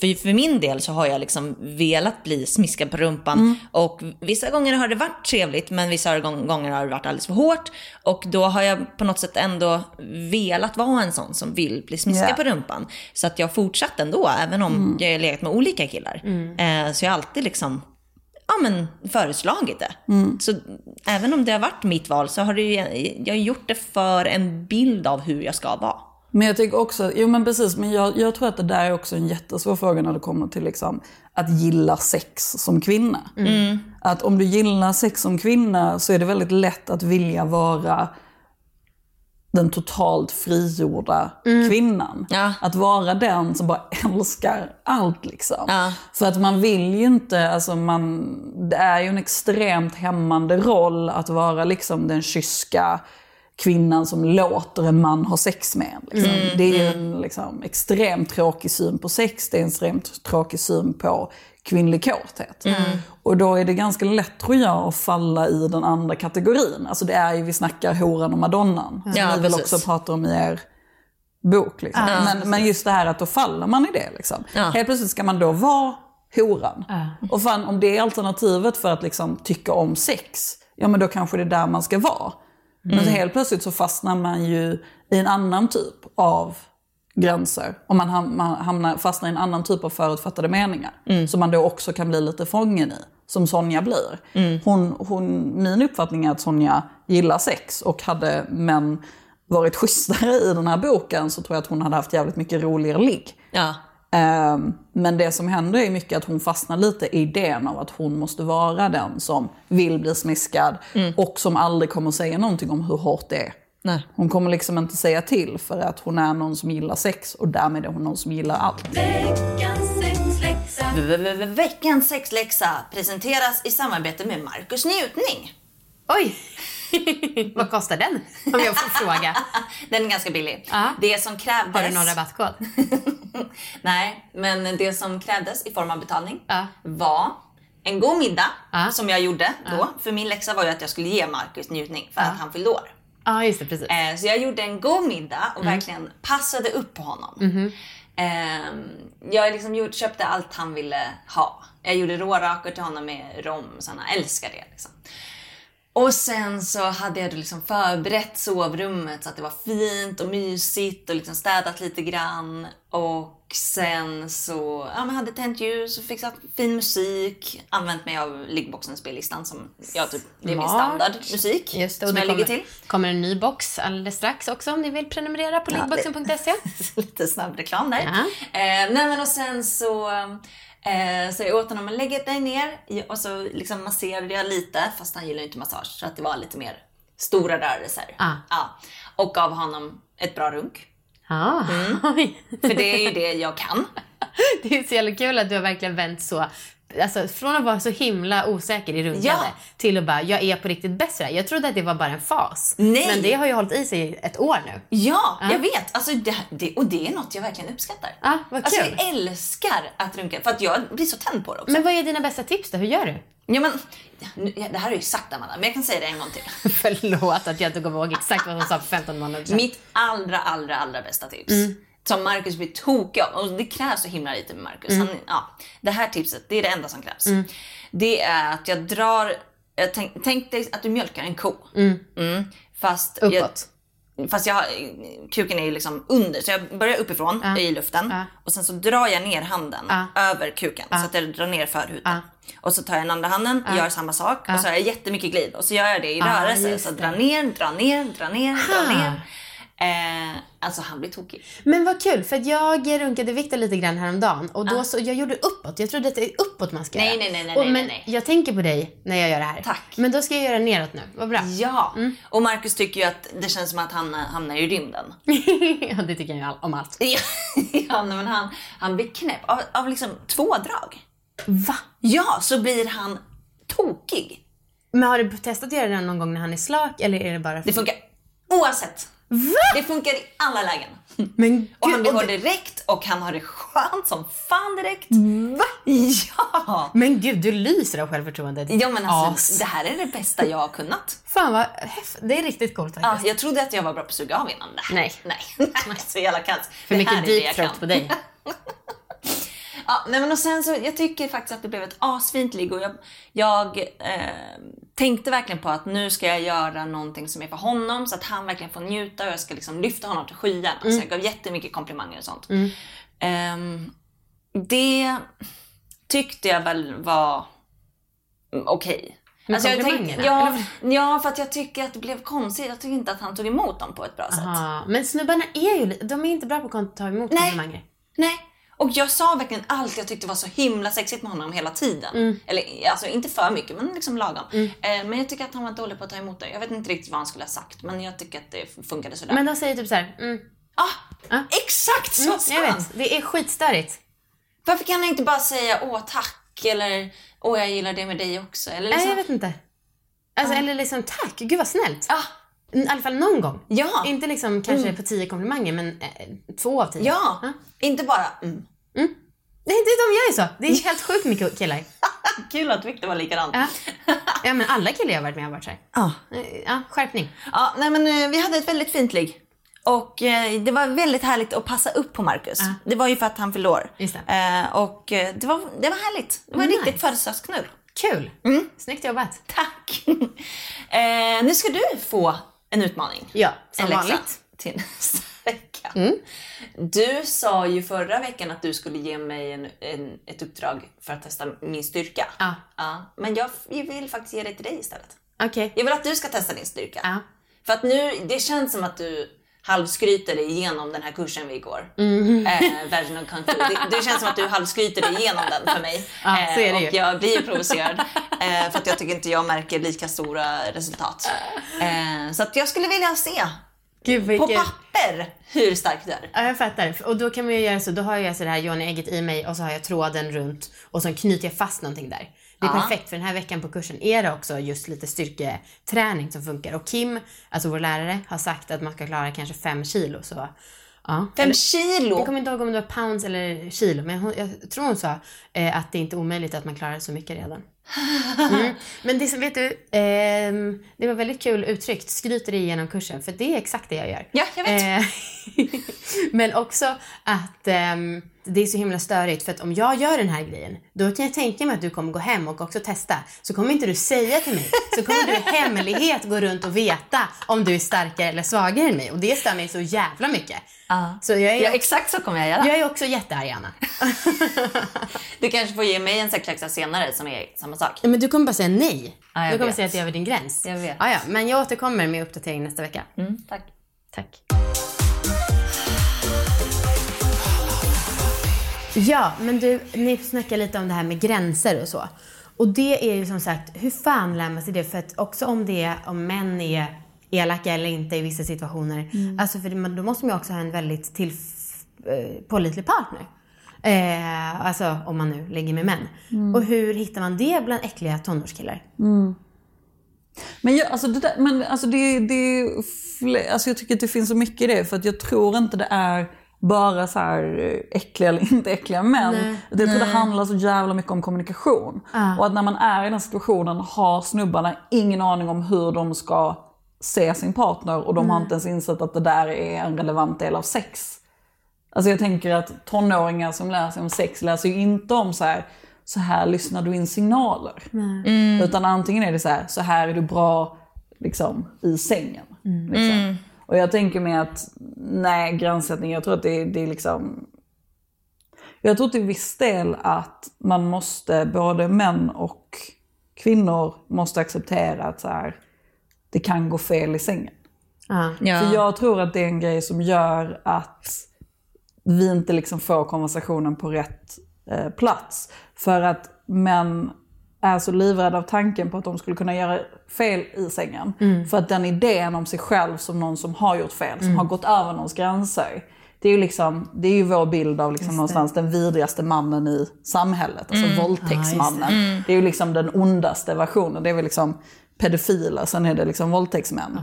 S4: för, för min del så har jag liksom velat bli smiskad på rumpan och vissa gånger har det varit trevligt men vissa gång- gånger har det varit alldeles för hårt och då har jag på något sätt ändå velat vara en sån som vill bli smiskad
S1: Ja.
S4: på rumpan. Så att jag har fortsatt ändå, även om jag har legat med olika killar. Eh, så jag har alltid liksom ja, men föreslagit det. Så även om det har varit mitt val så har det ju, jag har gjort det för en bild av hur jag ska vara.
S1: Men jag tycker också, jo men precis, men jag, jag tror att det där är också en jättesvår fråga när det kommer till liksom, att gilla sex som kvinna. Att om du gillar sex som kvinna så är det väldigt lätt att vilja vara den totalt frigjorda kvinnan.
S4: Ja.
S1: Att vara den som bara älskar allt liksom.
S4: Ja.
S1: För att man vill ju inte, alltså man, det är ju en extremt hämmande roll att vara liksom den kyska kvinnan som låter en man ha sex med en. Liksom. Det är ju en liksom, extremt tråkig syn på sex, det är en extremt tråkig syn på kvinnlig kåthet. Och då är det ganska lätt tror jag att falla i den andra kategorin. Alltså det är ju, vi snackar horan och madonnan. Som
S4: Ja,
S1: ni väl också pratar om i er bok. Liksom. men, men just det här att då faller man i det. Liksom.
S4: Ja.
S1: Helt plötsligt ska man då vara horan. Och fan, om det är alternativet för att liksom, tycka om sex, ja men då kanske det är där man ska vara. Men så helt plötsligt så fastnar man ju i en annan typ av gränser. Och man, ham- man hamnar, fastnar i en annan typ av förutfattade meningar. Som man då också kan bli lite fången i. Som Sonja blir. Hon, hon, min uppfattning är att Sonja gillar sex och hade män varit schysstare i den här boken så tror jag att hon hade haft jävligt mycket roligare ligg.
S4: Ja.
S1: Ehm, Men det som händer är mycket att hon fastnar lite i idén av att hon måste vara den som vill bli smiskad och som aldrig kommer säga någonting om hur hårt det är.
S4: Nej.
S1: Hon kommer liksom inte säga till för att hon är någon som gillar sex och därmed är hon någon som gillar allt.
S6: Veckans sexläxa.
S3: V- Veckans sexläxa presenteras i samarbete med Marcus Njutning.
S2: Oj! Vad kostar den? Om jag får fråga.
S3: Den är ganska billig.
S2: Ja.
S3: Det som krävdes...
S2: Har du någon rabattkod?
S3: Nej, men det som krävdes i form av betalning
S2: Ja.
S3: var en god middag
S2: Ja.
S3: som jag gjorde då. För min läxa var ju att jag skulle ge Marcus njutning för att han fyllde år.
S2: Ja, just det. Precis.
S3: Eh, så jag gjorde en god middag och verkligen passade upp på honom. Eh, jag liksom gjort, köpte allt han ville ha. Jag gjorde rårakor till honom med rom, så han älskar det. Liksom.
S4: Och sen så hade jag liksom förberett sovrummet så att det var fint och mysigt och liksom städat lite grann. Och sen så ja, men hade tänt ljus och fixat fin musik. Använt mig av liggboxens spellistan som jag typ, det är min standardmusik
S2: Just det, och
S4: som
S2: det
S4: jag
S2: kommer,
S4: ligger till.
S2: kommer en ny box alldeles strax också om ni vill prenumerera på liggboxen.se.
S4: Lite snabb reklam där.
S2: Ja.
S4: Eh, nej men och sen så eh, så jag åt honom, men lägg dig ner och så liksom masserade jag lite, fast han gillar ju inte massage, så att det var lite mer stora rörelser.
S2: Ah.
S4: Ja. Och gav honom ett bra runk.
S2: Ja, oj.
S4: För det är ju det jag kan.
S2: Det är så jävla kul att du har verkligen vänt så Alltså från att vara så himla osäker i runkande
S4: Ja.
S2: till att bara, jag är på riktigt bäst. Jag trodde att det var bara en fas.
S4: Nej.
S2: Men det har ju hållit i sig ett år nu.
S4: Ja, jag vet. Alltså, det, det, och det är något jag verkligen uppskattar.
S2: Ja, vad
S4: Alltså,
S2: kul.
S4: jag älskar att runka, för att jag blir så tänd på det också.
S2: Men vad är dina bästa tips då? Hur gör du?
S4: Ja, men, det här jag ju sagt Amanda, men jag kan säga det en gång till.
S2: Förlåt att jag inte kommer ihåg exakt vad hon sa för 15 månader sedan.
S4: Mitt allra, allra, allra bästa tips.
S2: Mm.
S4: Som Marcus blir tokig av. Och det krävs så himla lite med Marcus.
S2: Mm.
S4: Han, ja, det här tipset, det är det enda som krävs. Det är att jag drar... Jag tänk, tänk dig att du mjölkar en ko. Mm. Fast Jag,
S2: Uppåt.
S4: fast jag, kuken är ju liksom under, så jag börjar uppifrån i luften.
S2: Ja.
S4: Och sen så drar jag ner handen
S2: Ja.
S4: över kuken så att jag drar ner förhuden. Och så tar jag den andra handen, gör samma sak och så har jag jättemycket glid. Och så gör jag det i rörelse. Så dra ner, dra ner, dra ner, dra ner. Eh, alltså han blir tokig.
S2: Men vad kul, för att jag runkade Viktor lite grann häromdagen och då så, jag gjorde uppåt. Jag trodde att det är uppåt man ska
S4: Nej,
S2: göra.
S4: nej, nej, nej,
S2: och,
S4: nej,
S2: men
S4: nej.
S2: jag tänker på dig när jag gör det här.
S4: Tack.
S2: Men då ska jag göra neråt nu. Vad bra.
S4: Ja, och Marcus tycker ju att det känns som att han hamnar i rymden.
S2: ja, det tycker jag ju om allt.
S4: ja, nej, men han, han blir knäpp av, av liksom två drag.
S2: Va?
S4: Ja, så blir han tokig.
S2: Men har du testat att göra det någon gång när han är slak eller är det bara...
S4: Det funkar oavsett.
S2: Va?
S4: Det funkar i alla lägen.
S2: Men
S4: Och han
S2: gud,
S4: blir hård direkt och han har det skönt som fan direkt.
S2: Va?
S4: Ja!
S2: Men gud, du lyser av självförtroende.
S4: Ja men alltså,
S2: As.
S4: det här är det bästa jag har kunnat.
S2: Fan vad häftigt. Det är riktigt coolt
S4: Ja,
S2: faktiskt.
S4: jag trodde att jag var bra på att suga av innan. Nej.
S2: Nej.
S4: Nej. så jävla kass.
S2: För
S4: Det
S2: mycket deep throat på dig.
S4: Ja, nej men och sen så, jag tycker faktiskt att det blev ett asfint ligg och jag, jag eh, tänkte verkligen på att nu ska jag göra någonting som är för honom så att han verkligen får njuta och jag ska liksom lyfta honom till skyarna. Så jag gav jättemycket komplimanger och sånt. Ehm, det tyckte jag väl var mm, okej.
S2: Med
S4: jag tänkte, ja, ja, för att jag tycker att det blev konstigt. Jag tycker inte att han tog emot dem på ett bra sätt.
S2: Aha. Men snubbarna är ju de är inte bra på att ta emot
S4: Nej.
S2: komplimanger.
S4: Nej. Och jag sa verkligen allt jag tyckte var så himla sexigt med honom hela tiden.
S2: Mm.
S4: Eller alltså inte för mycket, men liksom lagom. Eh, men jag tycker att han var dålig på att ta emot det. Jag vet inte riktigt vad han skulle ha sagt, men jag tycker att det funkade sådär.
S2: Men de säger typ såhär, mm,
S4: ah,
S2: Ja.
S4: exakt så
S2: mm, jag
S4: han!
S2: vet, det är skitstörigt.
S4: Varför kan han inte bara säga åh tack eller åh jag gillar det med dig också? Eller
S2: Nej,
S4: liksom,
S2: jag vet inte. Alltså, Eller liksom tack, gud vad snällt.
S4: Ah,
S2: I alla fall någon gång.
S4: ja,
S2: Inte liksom kanske på tio komplimanger, men eh, två av tio.
S4: ja.
S2: Ja.
S4: Inte bara mm.
S2: Nej, det, de gör ju så. Det är helt sjukt mycket killar.
S4: Kul att Victor var likadan.
S2: Ja. ja, men alla killar jag har varit med har varit såhär.
S4: Ja.
S2: Ja, skärpning.
S4: Ja, nej men eh, vi hade ett väldigt fint ligg. Och eh, det var väldigt härligt att passa upp på Marcus.
S2: Ja.
S4: Det var ju för att han fyllde år. Eh, och eh, det var, det var härligt. Det var
S2: Nice.
S4: riktigt födelsedagsknull.
S2: Kul.
S4: Mm.
S2: Snyggt jobbat.
S4: Tack! eh, nu ska du få en utmaning.
S2: Ja, som
S4: en läxa
S2: vanligt.
S4: till nästa vecka.
S2: Mm.
S4: Du sa ju förra veckan att du skulle ge mig en, en, ett uppdrag för att testa min styrka.
S2: Ja.
S4: Ja, men jag, vill faktiskt ge det till dig istället.
S2: Okej.
S4: Jag vill att du ska testa din styrka.
S2: Ja.
S4: För att nu, det känns som att du halvskryter dig igenom den här kursen vi går.
S2: Mhm.
S4: Eh, Vaginal Kung Fu. Det, det känns som att du halvskryter dig igenom den för mig.
S2: Ja, är det
S4: och
S2: ju.
S4: jag blir provocerad. Eh, för att jag tycker inte jag märker lika stora resultat. Eh, så att jag skulle vilja se
S2: Gud
S4: på
S2: vilken...
S4: papper hur stark du är.
S2: Ja, jag fattar. Och då kan man ju göra så, då har jag så det här Johnny-ägget i mig och så har jag tråden runt och så knyter jag fast någonting där. Det är
S4: Ja.
S2: perfekt för den här veckan på kursen är det också just lite styrketräning som funkar. Och Kim, alltså vår lärare, har sagt att man ska klara kanske fem kilo. Så, ja.
S4: Fem
S2: Jag
S4: kilo!
S2: kommer inte ihåg om det var pounds eller kilo, men hon, jag tror hon sa eh, att det inte är omöjligt att man klarar så mycket redan. Mm. Men det som, vet du, ehm, det var väldigt kul uttryckt, skryter dig igenom kursen, för det är exakt det jag gör.
S4: Ja, jag vet.
S2: Eh, men också att ehm, det är så himla störigt för att om jag gör den här grejen, då kan jag tänka mig att du kommer gå hem och också testa. Så kommer inte du säga till mig, så kommer du i hemlighet gå runt och veta om du är starkare eller svagare än mig. Och det stör mig så jävla mycket. Så jag är,
S3: Ja, exakt så kommer jag göra.
S2: jag är också jättearg Anna.
S3: Du kanske får ge mig en sexläxa senare som är samma sak.
S2: Men du kommer bara säga nej.
S3: Jag
S2: du kommer
S3: vet.
S2: säga att det är över din gräns.
S3: Jag vet.
S2: Ja, ja, men jag återkommer med uppdatering nästa vecka.
S3: Mm, tack.
S2: Tack. Ja, men du, ni snackar lite om det här med gränser och så. Och det är ju som sagt, hur fan lär man sig det? För att också om det är, om män är elaka eller inte i vissa situationer. Alltså för det, då måste man ju också ha en väldigt till, eh, pålitlig partner. Eh, alltså om man nu ligger med män. Och hur hittar man det bland äckliga tonårskillar?
S1: Men, jag, alltså det, där, men alltså det, det alltså jag tycker att det finns så mycket i det. För att jag tror inte det är bara så här eh, äckliga eller inte äckliga män. Jag tror det handlar så jävla mycket om kommunikation. Och att när man är i den situationen har snubbarna ingen aning om hur de ska se sin partner. Och de har inte ens insett att det där är en relevant del av sex. Alltså jag tänker att tonåringar som lär sig om sex läser ju inte om så här, så här lyssnar du in signaler. Utan antingen är det så här, så här är du bra liksom, i sängen. Liksom. Och jag tänker mig att, nej gränssättning, jag tror att det, det är liksom jag tror till viss del att man måste, både män och kvinnor måste acceptera att så här, det kan gå fel i sängen.
S2: Ja.
S4: Ja.
S1: För jag tror att det är en grej som gör att vi inte liksom får konversationen på rätt eh, plats. För att män är så livrädda av tanken på att de skulle kunna göra fel i sängen. För att den idén om sig själv som någon som har gjort fel, som har gått över någons gränser. Det är ju, liksom, det är ju vår bild av liksom någonstans den vidrigaste mannen i samhället. Alltså våldtäktsmannen. det är ju liksom den ondaste versionen. Det är väl liksom pedofiler, sen är det liksom våldtäktsmän.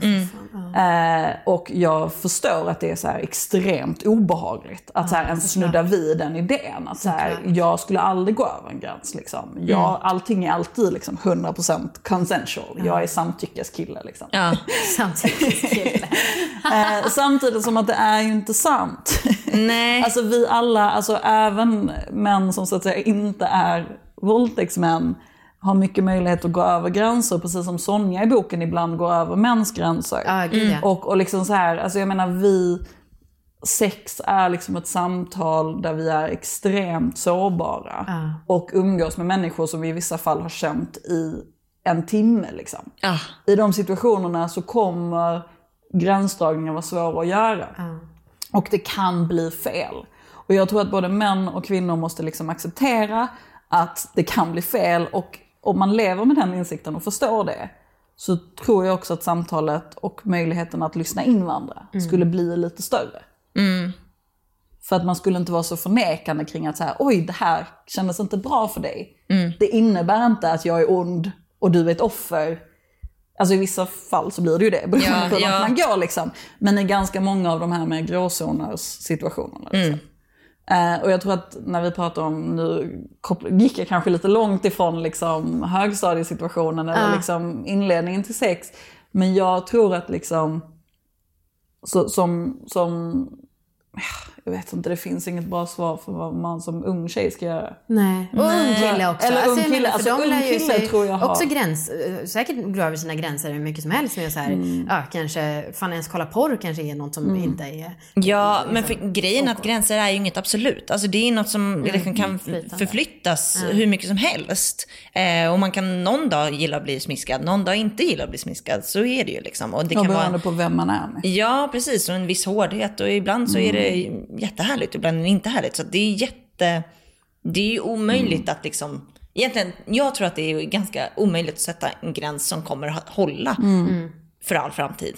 S1: Eh, och jag förstår att det är så extremt obehagligt att så här ens snudda vid den idén. Att så här, jag skulle aldrig gå över en gräns. Liksom. Jag, Allting är alltid liksom 100% consensual. Jag är samtyckeskille. Liksom.
S4: Ja.
S2: Samtyckeskille.
S1: Eh, samtidigt som att det är ju inte sant.
S4: Nej.
S1: Alltså vi alla, alltså även män som så att säga inte är våldtäktsmän har mycket möjlighet att gå över gränser, precis som Sonja i boken ibland går över mäns gränser.
S2: Ja.
S1: Och, och liksom så här, alltså jag menar vi, sex är liksom ett samtal där vi är extremt sårbara. Och umgås med människor som vi i vissa fall har känt i en timme. Liksom.
S4: Ja.
S1: I de situationerna så kommer gränsdragningar vara svåra att göra. Och det kan bli fel. Och jag tror att både män och kvinnor måste liksom acceptera att det kan bli fel. Och om man lever med den insikten och förstår det, så tror jag också att samtalet och möjligheten att lyssna in varandra skulle bli lite större. För att man skulle inte vara så förnekande kring att så här, oj det här kändes inte bra för dig. Det innebär inte att jag är ond och du är ett offer. Alltså i vissa fall så blir det ju det, beroende
S4: Ja,
S1: på
S4: ja.
S1: man går liksom. Men i ganska många av de här med gråzoners situationerna. Liksom. Eh, och jag tror att när vi pratar om, nu gick jag kanske lite långt ifrån liksom högstadiesituationen eller liksom inledningen till sex. Men jag tror att liksom, så, som, som, jag vet inte, det finns inget bra svar för vad man som ung tjej ska göra.
S2: Nej. Och ung kille också.
S1: Eller ung
S2: jag
S1: kille. Alltså,
S2: de
S1: ung kille
S2: sig
S1: tror jag har-
S2: också gräns, säkert går över sina gränser hur mycket som helst med så här,
S1: Mm.
S2: ja, kanske, fan ens kolla porr kanske är något som inte är...
S4: Ja, men för, grejen att gränser är ju inget absolut. Alltså det är något som liksom kan
S2: flytande.
S4: förflyttas hur mycket som helst. Eh, och man kan någon dag gilla att bli smiskad, någon dag inte gilla att bli smiskad. Så är det ju liksom. Och det
S1: Och
S4: kan
S1: beroende
S4: vara...
S1: på vem man är med.
S4: Ja, precis. Och en viss hårdhet. Och ibland så är det jättehärligt, ibland är det inte härligt. Så det är jätte... Det är ju omöjligt att liksom... Egentligen, jag tror att det är ganska omöjligt att sätta en gräns som kommer att hålla för all framtid.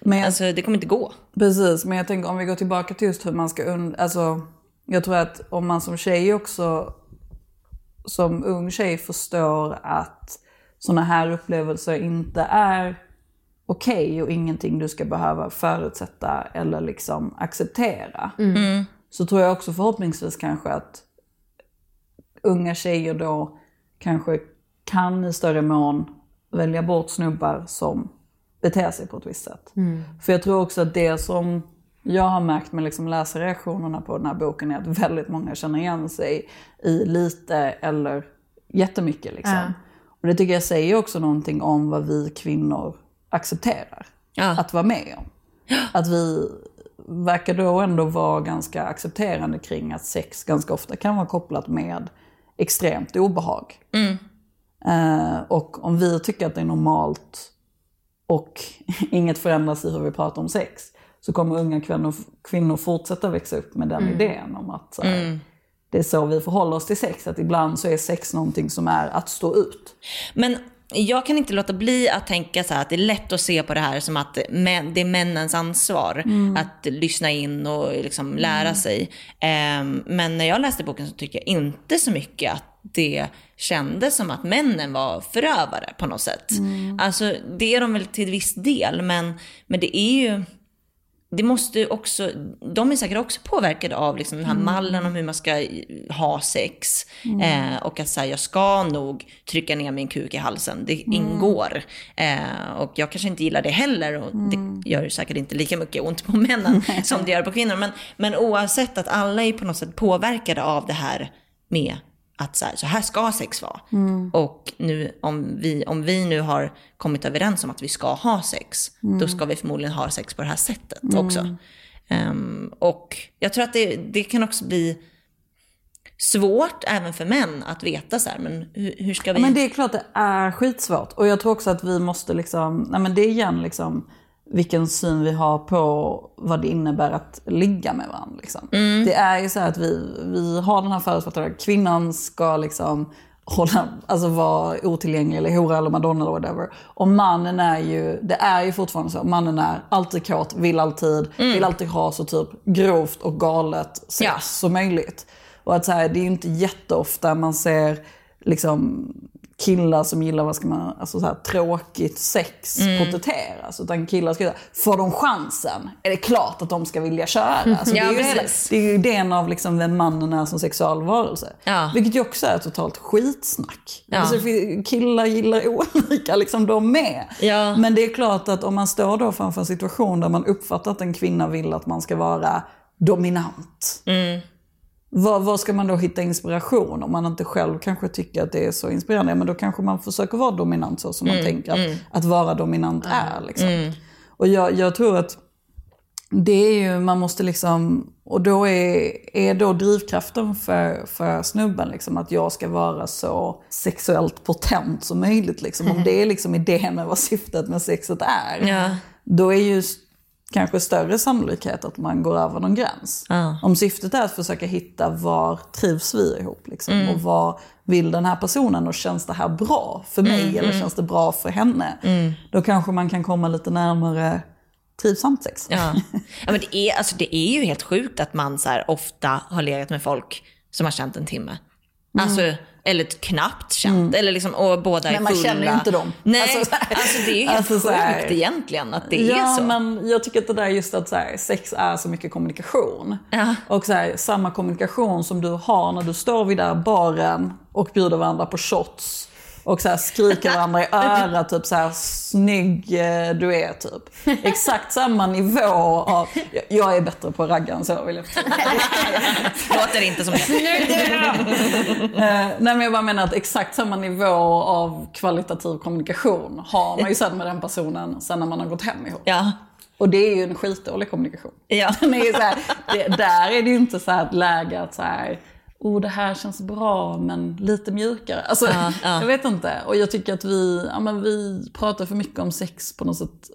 S1: Men jag,
S4: Alltså det kommer inte gå.
S1: Precis, men jag tänker om vi går tillbaka till just hur man ska und... Alltså, jag tror att om man som tjej också, som ung tjej förstår att sådana här upplevelser inte är okej och ingenting du ska behöva förutsätta eller liksom acceptera. Så tror jag också förhoppningsvis kanske att unga tjejer då kanske kan i större mån välja bort snubbar som beter sig på ett visst sätt. För jag tror också att det som jag har märkt med liksom läsarreaktionerna på den här boken är att väldigt många känner igen sig i lite eller jättemycket. Liksom.
S2: Ja.
S1: Och det tycker jag säger också någonting om vad vi kvinnor accepterar
S4: Ja.
S1: att vara med om. Att vi verkar då ändå vara ganska accepterande kring att sex ganska ofta kan vara kopplat med extremt obehag. Eh, och om vi tycker att det är normalt och inget förändras i hur vi pratar om sex så kommer unga kvinnor, kvinnor fortsätta växa upp med den idén om att här, det är så vi förhåller oss till sex. Att ibland så är sex någonting som är att stå ut.
S4: Men jag kan inte låta bli att tänka så att det är lätt att se på det här som att det är männens ansvar att lyssna in och liksom lära sig. Ehm, men när jag läste boken så tycker jag inte så mycket att det kändes som att männen var förövare på något sätt. Alltså det är de väl till viss del, men, men det är ju det måste också, de är säkert också påverkade av liksom den här mallen om hur man ska ha sex. Eh, och att säga jag ska nog trycka ner min kuk i halsen, det ingår. Eh, och jag kanske inte gillar det heller och det gör ju säkert inte lika mycket ont på männen som det gör på kvinnor. Men, men oavsett att alla är på något sätt påverkade av det här med att så här, så här ska sex vara. Och nu, om, vi, om vi nu har kommit överens om att vi ska ha sex, då ska vi förmodligen ha sex på det här sättet också. Ehm, och jag tror att det, det kan också bli svårt även för män att veta så här, men hur, hur ska vi...
S1: Ja, men det är klart det är skitsvårt. Och jag tror också att vi måste liksom, nej men det är igen liksom vilken syn vi har på vad det innebär att ligga med varandra. Liksom. Det är ju så här att vi, vi har den här förutfattade, kvinnan ska liksom hålla, alltså vara otillgänglig eller hora eller madonna eller whatever. Och mannen är ju, det är ju fortfarande så, mannen är alltid kåt, vill alltid, vill alltid ha så typ grovt och galet sex
S4: Ja.
S1: som möjligt. Och att så här, det är ju inte jätteofta man ser liksom killar som gillar, vad ska man, alltså så här, tråkigt sex porträtteras. Utan killar ska får de chansen är det klart att de ska vilja köra. Alltså,
S4: Ja,
S1: det, är ju hela, det är ju idén av liksom vem mannen är som sexualvarelse.
S4: Ja.
S1: Vilket ju också är totalt skitsnack.
S4: Ja.
S1: Alltså, killar gillar olika, liksom de med.
S4: Ja.
S1: Men det är klart att om man står då framför en situation där man uppfattar att en kvinna vill att man ska vara dominant. Vad, vad ska man då hitta inspiration om man inte själv kanske tycker att det är så inspirerande? Ja, men då kanske man försöker vara dominant så som man tänker att, att vara dominant är. Liksom. Och jag, jag tror att det är ju, man måste liksom, och då är, är då drivkraften för, för snubben liksom att jag ska vara så sexuellt potent som möjligt. Liksom. Om det är liksom idén med vad syftet med sexet är,
S4: Ja.
S1: då är ju kanske större sannolikhet att man går över någon gräns.
S4: Ja.
S1: Om syftet är att försöka hitta var trivs vi ihop liksom, och vad vill den här personen och känns det här bra för mig eller känns det bra för henne? Då kanske man kan komma lite närmare trivsamt sex.
S4: Ja. ja men det är, alltså, det är ju helt sjukt att man så ofta har legat med folk som har känt en timme. Alltså, eller knappt känt. Eller liksom, och båda är
S1: Men man
S4: fulla.
S1: känner ju inte dem.
S4: Nej,
S1: Alltså,
S4: alltså, det är ju helt
S1: alltså, så
S4: sjukt
S1: här-
S4: egentligen att det
S1: ja,
S4: är så.
S1: men jag tycker att det där just att så här, sex är så mycket kommunikation.
S4: Ja.
S1: Och så här, samma kommunikation som du har när du står vid där baren och bjuder varandra på shots. Och så här skriker varandra i örat, typ så här snygg eh, du är typ. Exakt samma nivå av, jag- är bättre på raggan så vill jag.
S4: Låter inte som det.
S1: Eh, nej men jag bara menar att exakt samma nivå av kvalitativ kommunikation har man ju sen med den personen sen när man har gått hem ihop.
S4: Ja.
S1: Och det är ju en skitdålig kommunikation.
S4: Ja.
S1: Den är så här, det, där är det ju inte så här läge att så här, oh det här känns bra men lite mjukare. Alltså,
S4: Ja, ja.
S1: Jag vet inte. Och jag tycker att vi, ja, men vi pratar för mycket om sex på något sätt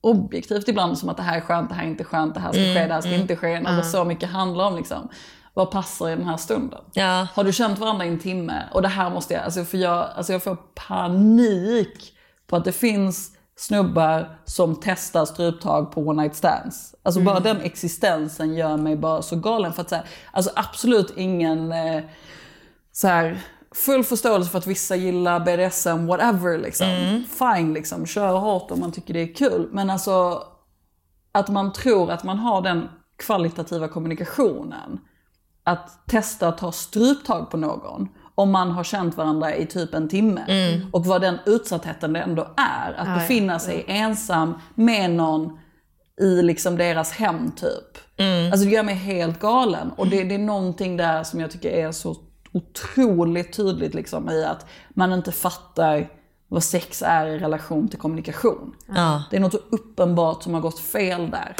S1: objektivt ibland. Som att det här är skönt, det här är inte skönt, det här ska
S4: Mm,
S1: ske, det här ska inte ske. När det så mycket handlar om liksom, vad passar i den här stunden.
S4: Ja.
S1: Har du känt varandra i en timme? Och det här måste jag, alltså för jag, alltså jag får panik på att det finns snubbar som testar struptag på one night stands. Alltså bara den existensen gör mig bara så galen. För att så här, alltså absolut ingen eh, så här, full förståelse för att vissa gillar BDSM, whatever liksom. Fine liksom, kör hårt om man tycker det är kul. Men alltså att man tror att man har den kvalitativa kommunikationen att testa att ta struptag på någon om man har känt varandra i typ en timme. Och vad den utsattheten det ändå är. Att befinna sig ensam med någon i liksom deras hem typ. Alltså det gör mig helt galen. Och det, det är någonting där som jag tycker är så otroligt tydligt liksom i att man inte fattar vad sex är i relation till kommunikation.
S4: Ja.
S1: Det är något så uppenbart som har gått fel där.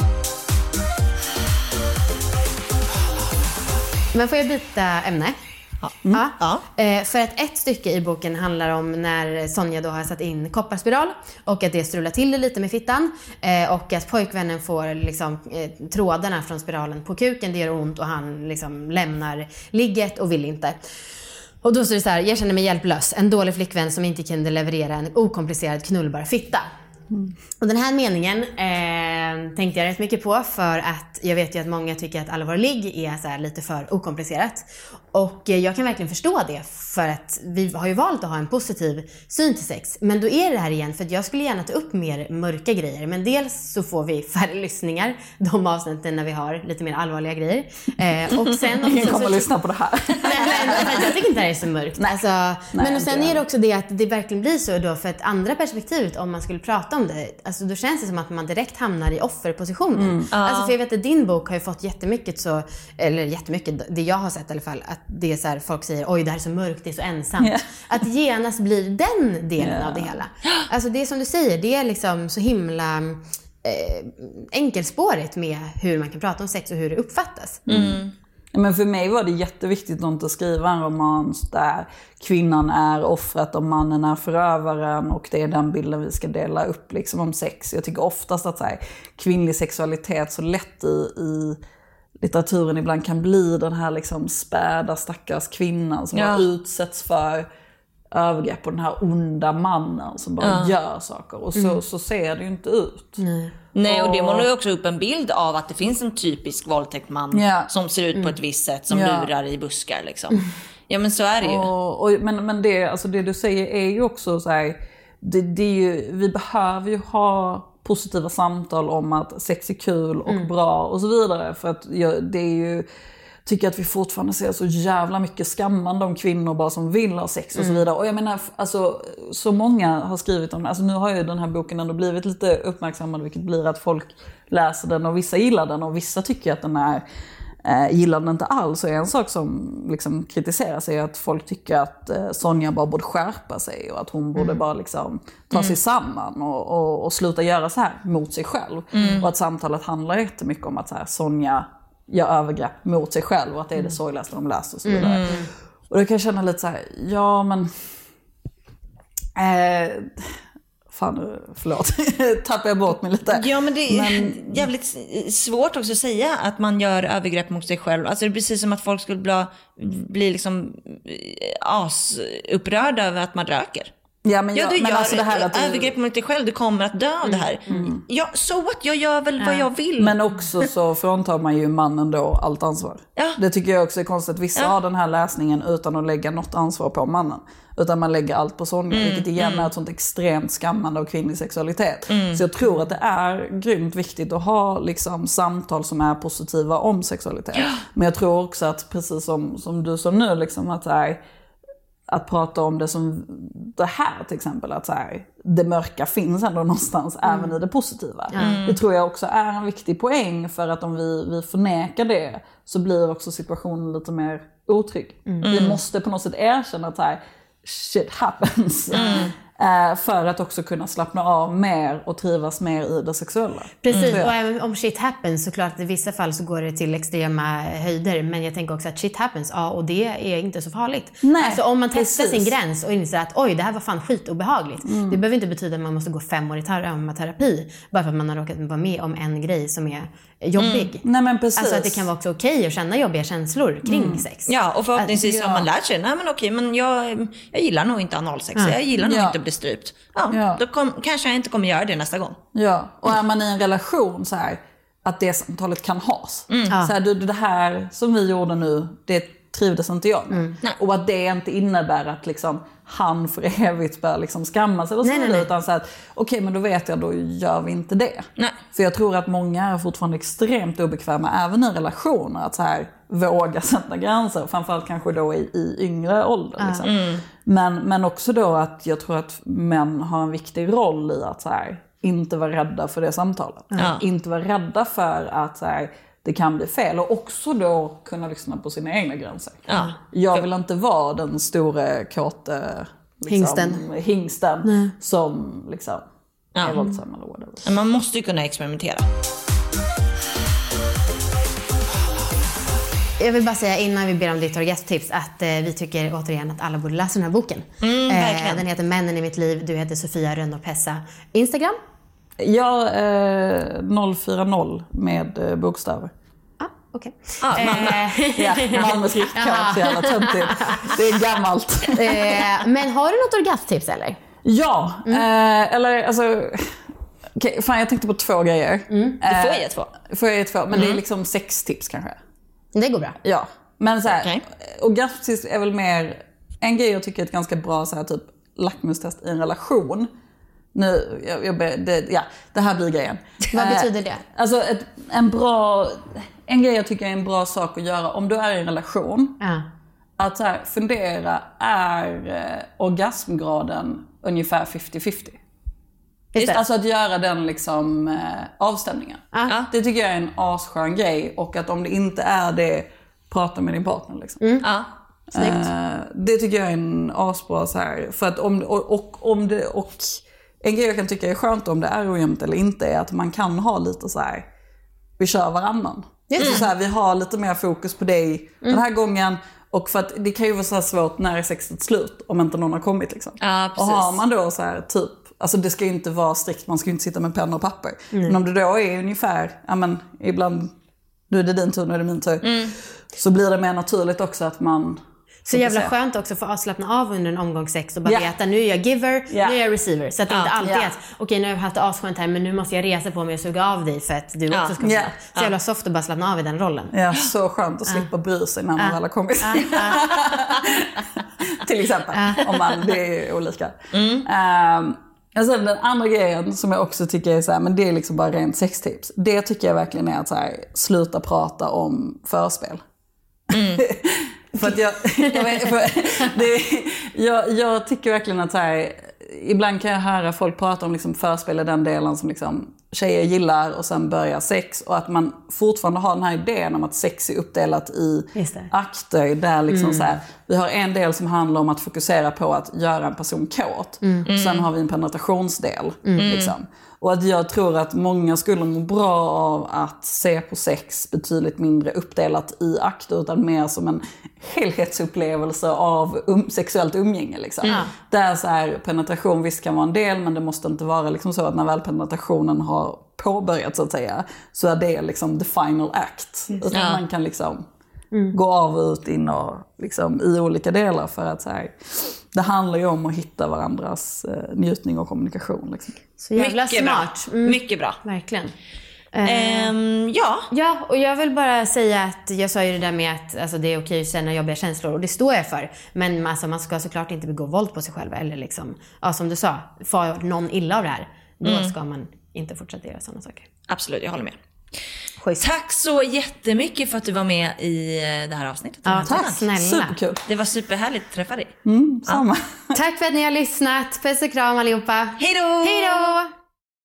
S2: Men får jag byta ämne?
S4: Ja.
S2: Ja. Eh, för att ett stycke i boken handlar om när Sonja då har satt in kopparspiral och att det strular till det lite med fittan eh, och att pojkvännen får liksom, eh, trådarna från spiralen på kuken, det gör ont och han liksom lämnar ligget och vill inte. Och då står det så här, jag känner mig hjälplös. En dålig flickvän som inte kunde leverera en okomplicerad knullbar fitta. Och den här meningen eh, tänkte jag rätt mycket på för att jag vet ju att många tycker att ligg är så lite för okomplicerat. Och eh, jag kan verkligen förstå det för att vi har ju valt att ha en positiv syn till sex. Men då är det här igen för att jag skulle gärna ta upp mer mörka grejer. Men dels så får vi färre lyssningar de avsnitten när vi har lite mer allvarliga grejer. Eh, och sen
S1: Ingen
S2: också
S1: kommer
S2: så-
S1: att lyssna på det här.
S2: Nej, att jag tycker inte det här är så mörkt. Alltså, men och sen är det också det att det verkligen blir så då för ett andra perspektivet om man skulle prata om det. Alltså då känns det som att man direkt hamnar i offerpositionen. Alltså för jag vet att din bok har ju fått jättemycket så, eller jättemycket, det jag har sett i alla fall, att det är så här, folk säger oj det här är så mörkt, det är så ensamt.
S1: Ja.
S2: Att genast blir den delen
S1: Ja.
S2: av det hela. Alltså det är som du säger, det är liksom så himla eh, enkelspårigt med hur man kan prata om sex och hur det uppfattas.
S1: Men för mig var det jätteviktigt att inte skriva en roman där kvinnan är offret och mannen är förövaren och det är den bilden vi ska dela upp liksom om sex. Jag tycker oftast att så här, kvinnlig sexualitet så lätt i, i litteraturen ibland kan bli den här liksom späda stackars kvinnan som
S4: Ja.
S1: utsätts för övergrepp och den här onda mannen som bara gör saker. Och så, så ser det ju inte ut.
S4: Nej, och det målar ju också upp en bild av att det finns en typisk våldtäktman
S1: Ja.
S4: som ser ut på ett visst sätt, som
S1: Ja.
S4: lurar i buskar liksom. Ja men så är det ju.
S1: Och, och, men men det, alltså det du säger är ju också så här, det, det är ju, vi behöver ju ha positiva samtal om att sex är kul och bra och så vidare. För att jag, det är ju, tycker att vi fortfarande ser så jävla mycket skammande om kvinnor bara som vill ha sex och så vidare. Och jag menar, alltså, så många har skrivit om det. Alltså nu har ju den här boken ändå blivit lite uppmärksammad vilket blir att folk läser den och vissa gillar den och vissa tycker att den är eh, gillar den inte alls. Och en sak som liksom kritiseras är att folk tycker att eh, Sonja bara borde skärpa sig och att hon borde bara liksom ta sig samman och, och, och sluta göra så här mot sig själv. Och att samtalet handlar jättemycket om att så här, Sonja gör övergrepp mot sig själv och att det är det sorgligaste de läst och så vidare. Och då kan jag känna lite så här, ja men... Eh, fan, nu- förlåt. Tappar jag bort mig lite.
S4: Ja men det är jävligt svårt också att säga att man gör övergrepp mot sig själv. Alltså det är precis som att folk skulle bli, bli liksom eh, asupprörda över att man röker.
S1: Ja, men,
S4: Ja,
S1: jag,
S4: du
S1: men
S4: gör
S1: alltså det här att du-
S4: övergrepp mot dig själv, du kommer att dö av det här. Ja, så what? Jag gör väl vad jag vill.
S1: Men också så fråntar man ju mannen då allt ansvar.
S4: Ja.
S1: Det tycker jag också är konstigt. Vissa
S4: Ja.
S1: har den här läsningen utan att lägga något ansvar på mannen. Utan man lägger allt på Sonja,
S4: Mm,
S1: vilket igen är ett sånt extremt skammande av kvinnlig sexualitet.
S4: Mm.
S1: Så jag tror att det är grymt viktigt att ha liksom, samtal som är positiva om sexualitet. Men jag tror också att, precis som, som du sa nu, liksom, att det är, att prata om det som det här till exempel, att så här, det mörka finns ändå någonstans även i det positiva. Det tror jag också är en viktig poäng för att om vi, vi förnekar det så blir också situationen lite mer otrygg. Vi måste på något sätt erkänna att så här, shit happens. Eh, för att också kunna slappna av mer och trivas mer i det sexuella.
S2: Precis,
S1: jag.
S2: och även om shit happens såklart att i vissa fall så går det till extrema höjder. Men jag tänker också att shit happens, ja och det är inte så farligt.
S1: Nej,
S2: alltså om man testar
S1: precis.
S2: sin gräns och inser att oj det här var fan skitobehagligt.
S1: Mm.
S2: Det behöver inte betyda att man måste gå fem år i traumaterapi bara för att man har råkat vara med om en grej som är jobbig.
S1: Nej men precis.
S2: Alltså att det kan vara också okej att känna jobbiga känslor kring sex.
S4: Ja, och förhoppningsvis
S1: Ja.
S4: har man lärt sig, nej men okej, men jag, jag gillar nog inte analsex, jag gillar nog
S1: Ja.
S4: inte att bli strypt. Ja,
S1: Ja.
S4: då kom, kanske jag inte kommer göra det nästa gång.
S1: Ja, och är man i en relation så här, att det samtalet kan has.
S2: Ja.
S1: Så här, du, det här som vi gjorde nu, det trivdes inte jag med. Och att det inte innebär att liksom, han för evigt bör liksom skammas eller så
S2: Nej, nej, nej.
S1: Utan så att okej men då vet jag, då gör vi inte det.
S4: Nej.
S1: För jag tror att många är fortfarande extremt obekväma, även i relationer, att så här, våga sätta gränser. Framförallt kanske då i, i yngre ålder. Liksom. Men, men också då att jag tror att män har en viktig roll i att så här, inte vara rädda för det samtalet.
S4: Ja.
S1: Inte vara rädda för att så här, det kan bli fel och också då kunna lyssna på sina egna gränser.
S4: Ja.
S1: Jag vill inte vara den store kåte liksom,
S2: Hingsten.
S1: hingsten som liksom
S4: Ja.
S1: är våldsam eller whatever.
S4: Men Man måste ju kunna experimentera.
S2: Jag vill bara säga innan vi ber om ditt orgasmtips att eh, vi tycker återigen att alla borde läsa den här boken.
S4: Mm,
S2: eh, den heter Männen i mitt liv, du heter Sofia Rönnå Pessa. Instagram?
S1: Ja, eh, 040 med eh, bokstäver.
S2: Ah, okej.
S4: Ja,
S2: Eh,
S1: Ja, Malmös riktkart, så jävla töntigt. Det är gammalt.
S2: eh, men har du något orgasmtips eller?
S1: Ja, eh, eller alltså... okej, fan, jag tänkte på två grejer.
S4: Du får ge två.
S1: Får jag ge två? Men det är liksom sex tips kanske.
S2: Det går bra.
S1: Ja. Men så här,
S4: Okej.
S1: orgasmtips är väl mer... En grej jag tycker är ett ganska bra så här, typ lackmustest i en relation. Nu, jag, jag, det, ja, det här blir grejen.
S2: Vad
S1: Eh,
S2: betyder det?
S1: Alltså ett, en bra... En grej jag tycker är en bra sak att göra om du är i en relation.
S2: Ja.
S1: Att så här, fundera, är eh, orgasmgraden ungefär 50-50?
S2: Just det.
S1: Alltså att göra den liksom eh, avstämningen.
S2: Ja.
S1: Det tycker jag är en asskön grej och att om det inte är det, prata med din partner. Liksom.
S2: Mm.
S4: Ja.
S1: Eh, det tycker jag är en asbra så här. För att om, och, och, om det, och en grej jag kan tycka är skönt om det är ojämnt eller inte är att man kan ha lite så här. vi kör varannan.
S2: Just
S1: Så så här, vi har lite mer fokus på dig den här gången. Och för att det kan ju vara så här svårt när är sexet slut om inte någon har kommit. Liksom.
S4: Ja,
S1: och har man då så här typ, alltså det ska ju inte vara strikt, man ska ju inte sitta med penna och papper. Men om det då är ungefär, ja men ibland, nu är det din tur, nu är det min tur. Så blir det mer naturligt också att man
S2: Så jävla skönt också för att slappna av under en omgång sex och bara
S1: Ja.
S2: veta nu är jag giver,
S1: Ja.
S2: nu är jag receiver. Så att det inte alltid är att okej nu har jag haft det asskönt här men nu måste jag resa på mig och suga av dig för att du
S4: Ja.
S2: också ska få
S1: Ja.
S2: Så jävla soft att bara slappna av i den rollen.
S1: Ja, så skönt att slippa bry sig när man väl har kommit. Till exempel, om man, det är olika. Um, alltså den andra grejen som jag också tycker är så här, men det är liksom bara rent sextips. Det tycker jag verkligen är att så här, sluta prata om förspel. för att jag, jag, för det, jag, jag tycker verkligen att så här, ibland kan jag höra folk prata om liksom förspel i den delen som liksom tjejer gillar och sen börjar sex. Och att man fortfarande har den här idén om att sex är uppdelat i akter där liksom så här, vi har en del som handlar om att fokusera på att göra en person kåt. Sen har vi en penetrationsdel. Liksom. Och att jag tror att många skulle må bra av att se på sex betydligt mindre uppdelat i akter utan mer som en helhetsupplevelse av um, sexuellt umgänge. Liksom. Där så här, penetration visst kan vara en del men det måste inte vara liksom så att när väl penetrationen har påbörjats så att säga så är det liksom the final act. Utan
S4: Ja.
S1: man kan liksom gå av och ut in och liksom, i olika delar för att så här, det handlar ju om att hitta varandras eh, njutning och kommunikation. Liksom.
S2: Så jävla
S4: Mycket
S2: smart.
S4: bra.
S2: Mm,
S4: Mycket bra.
S2: Verkligen.
S4: Ehm, ja,
S2: Ja, och jag vill bara säga att jag sa ju det där med att alltså, det är okej att känna jobbiga känslor och det står jag för. Men alltså, man ska såklart inte begå våld på sig själv eller liksom, ja, som du sa, far någon illa av det här. Då ska man inte fortsätta göra sådana saker.
S4: absolut. Jag håller med.
S2: Schysst.
S4: Tack så jättemycket för att du var med i eh, det här avsnittet.
S2: Ja, Tack. snälla.
S1: Superkul.
S4: Det var superhärligt att träffa dig.
S1: Samma.
S2: Tack för att ni har lyssnat. Puss och kram allihopa.
S4: Hej då!
S2: Hej då!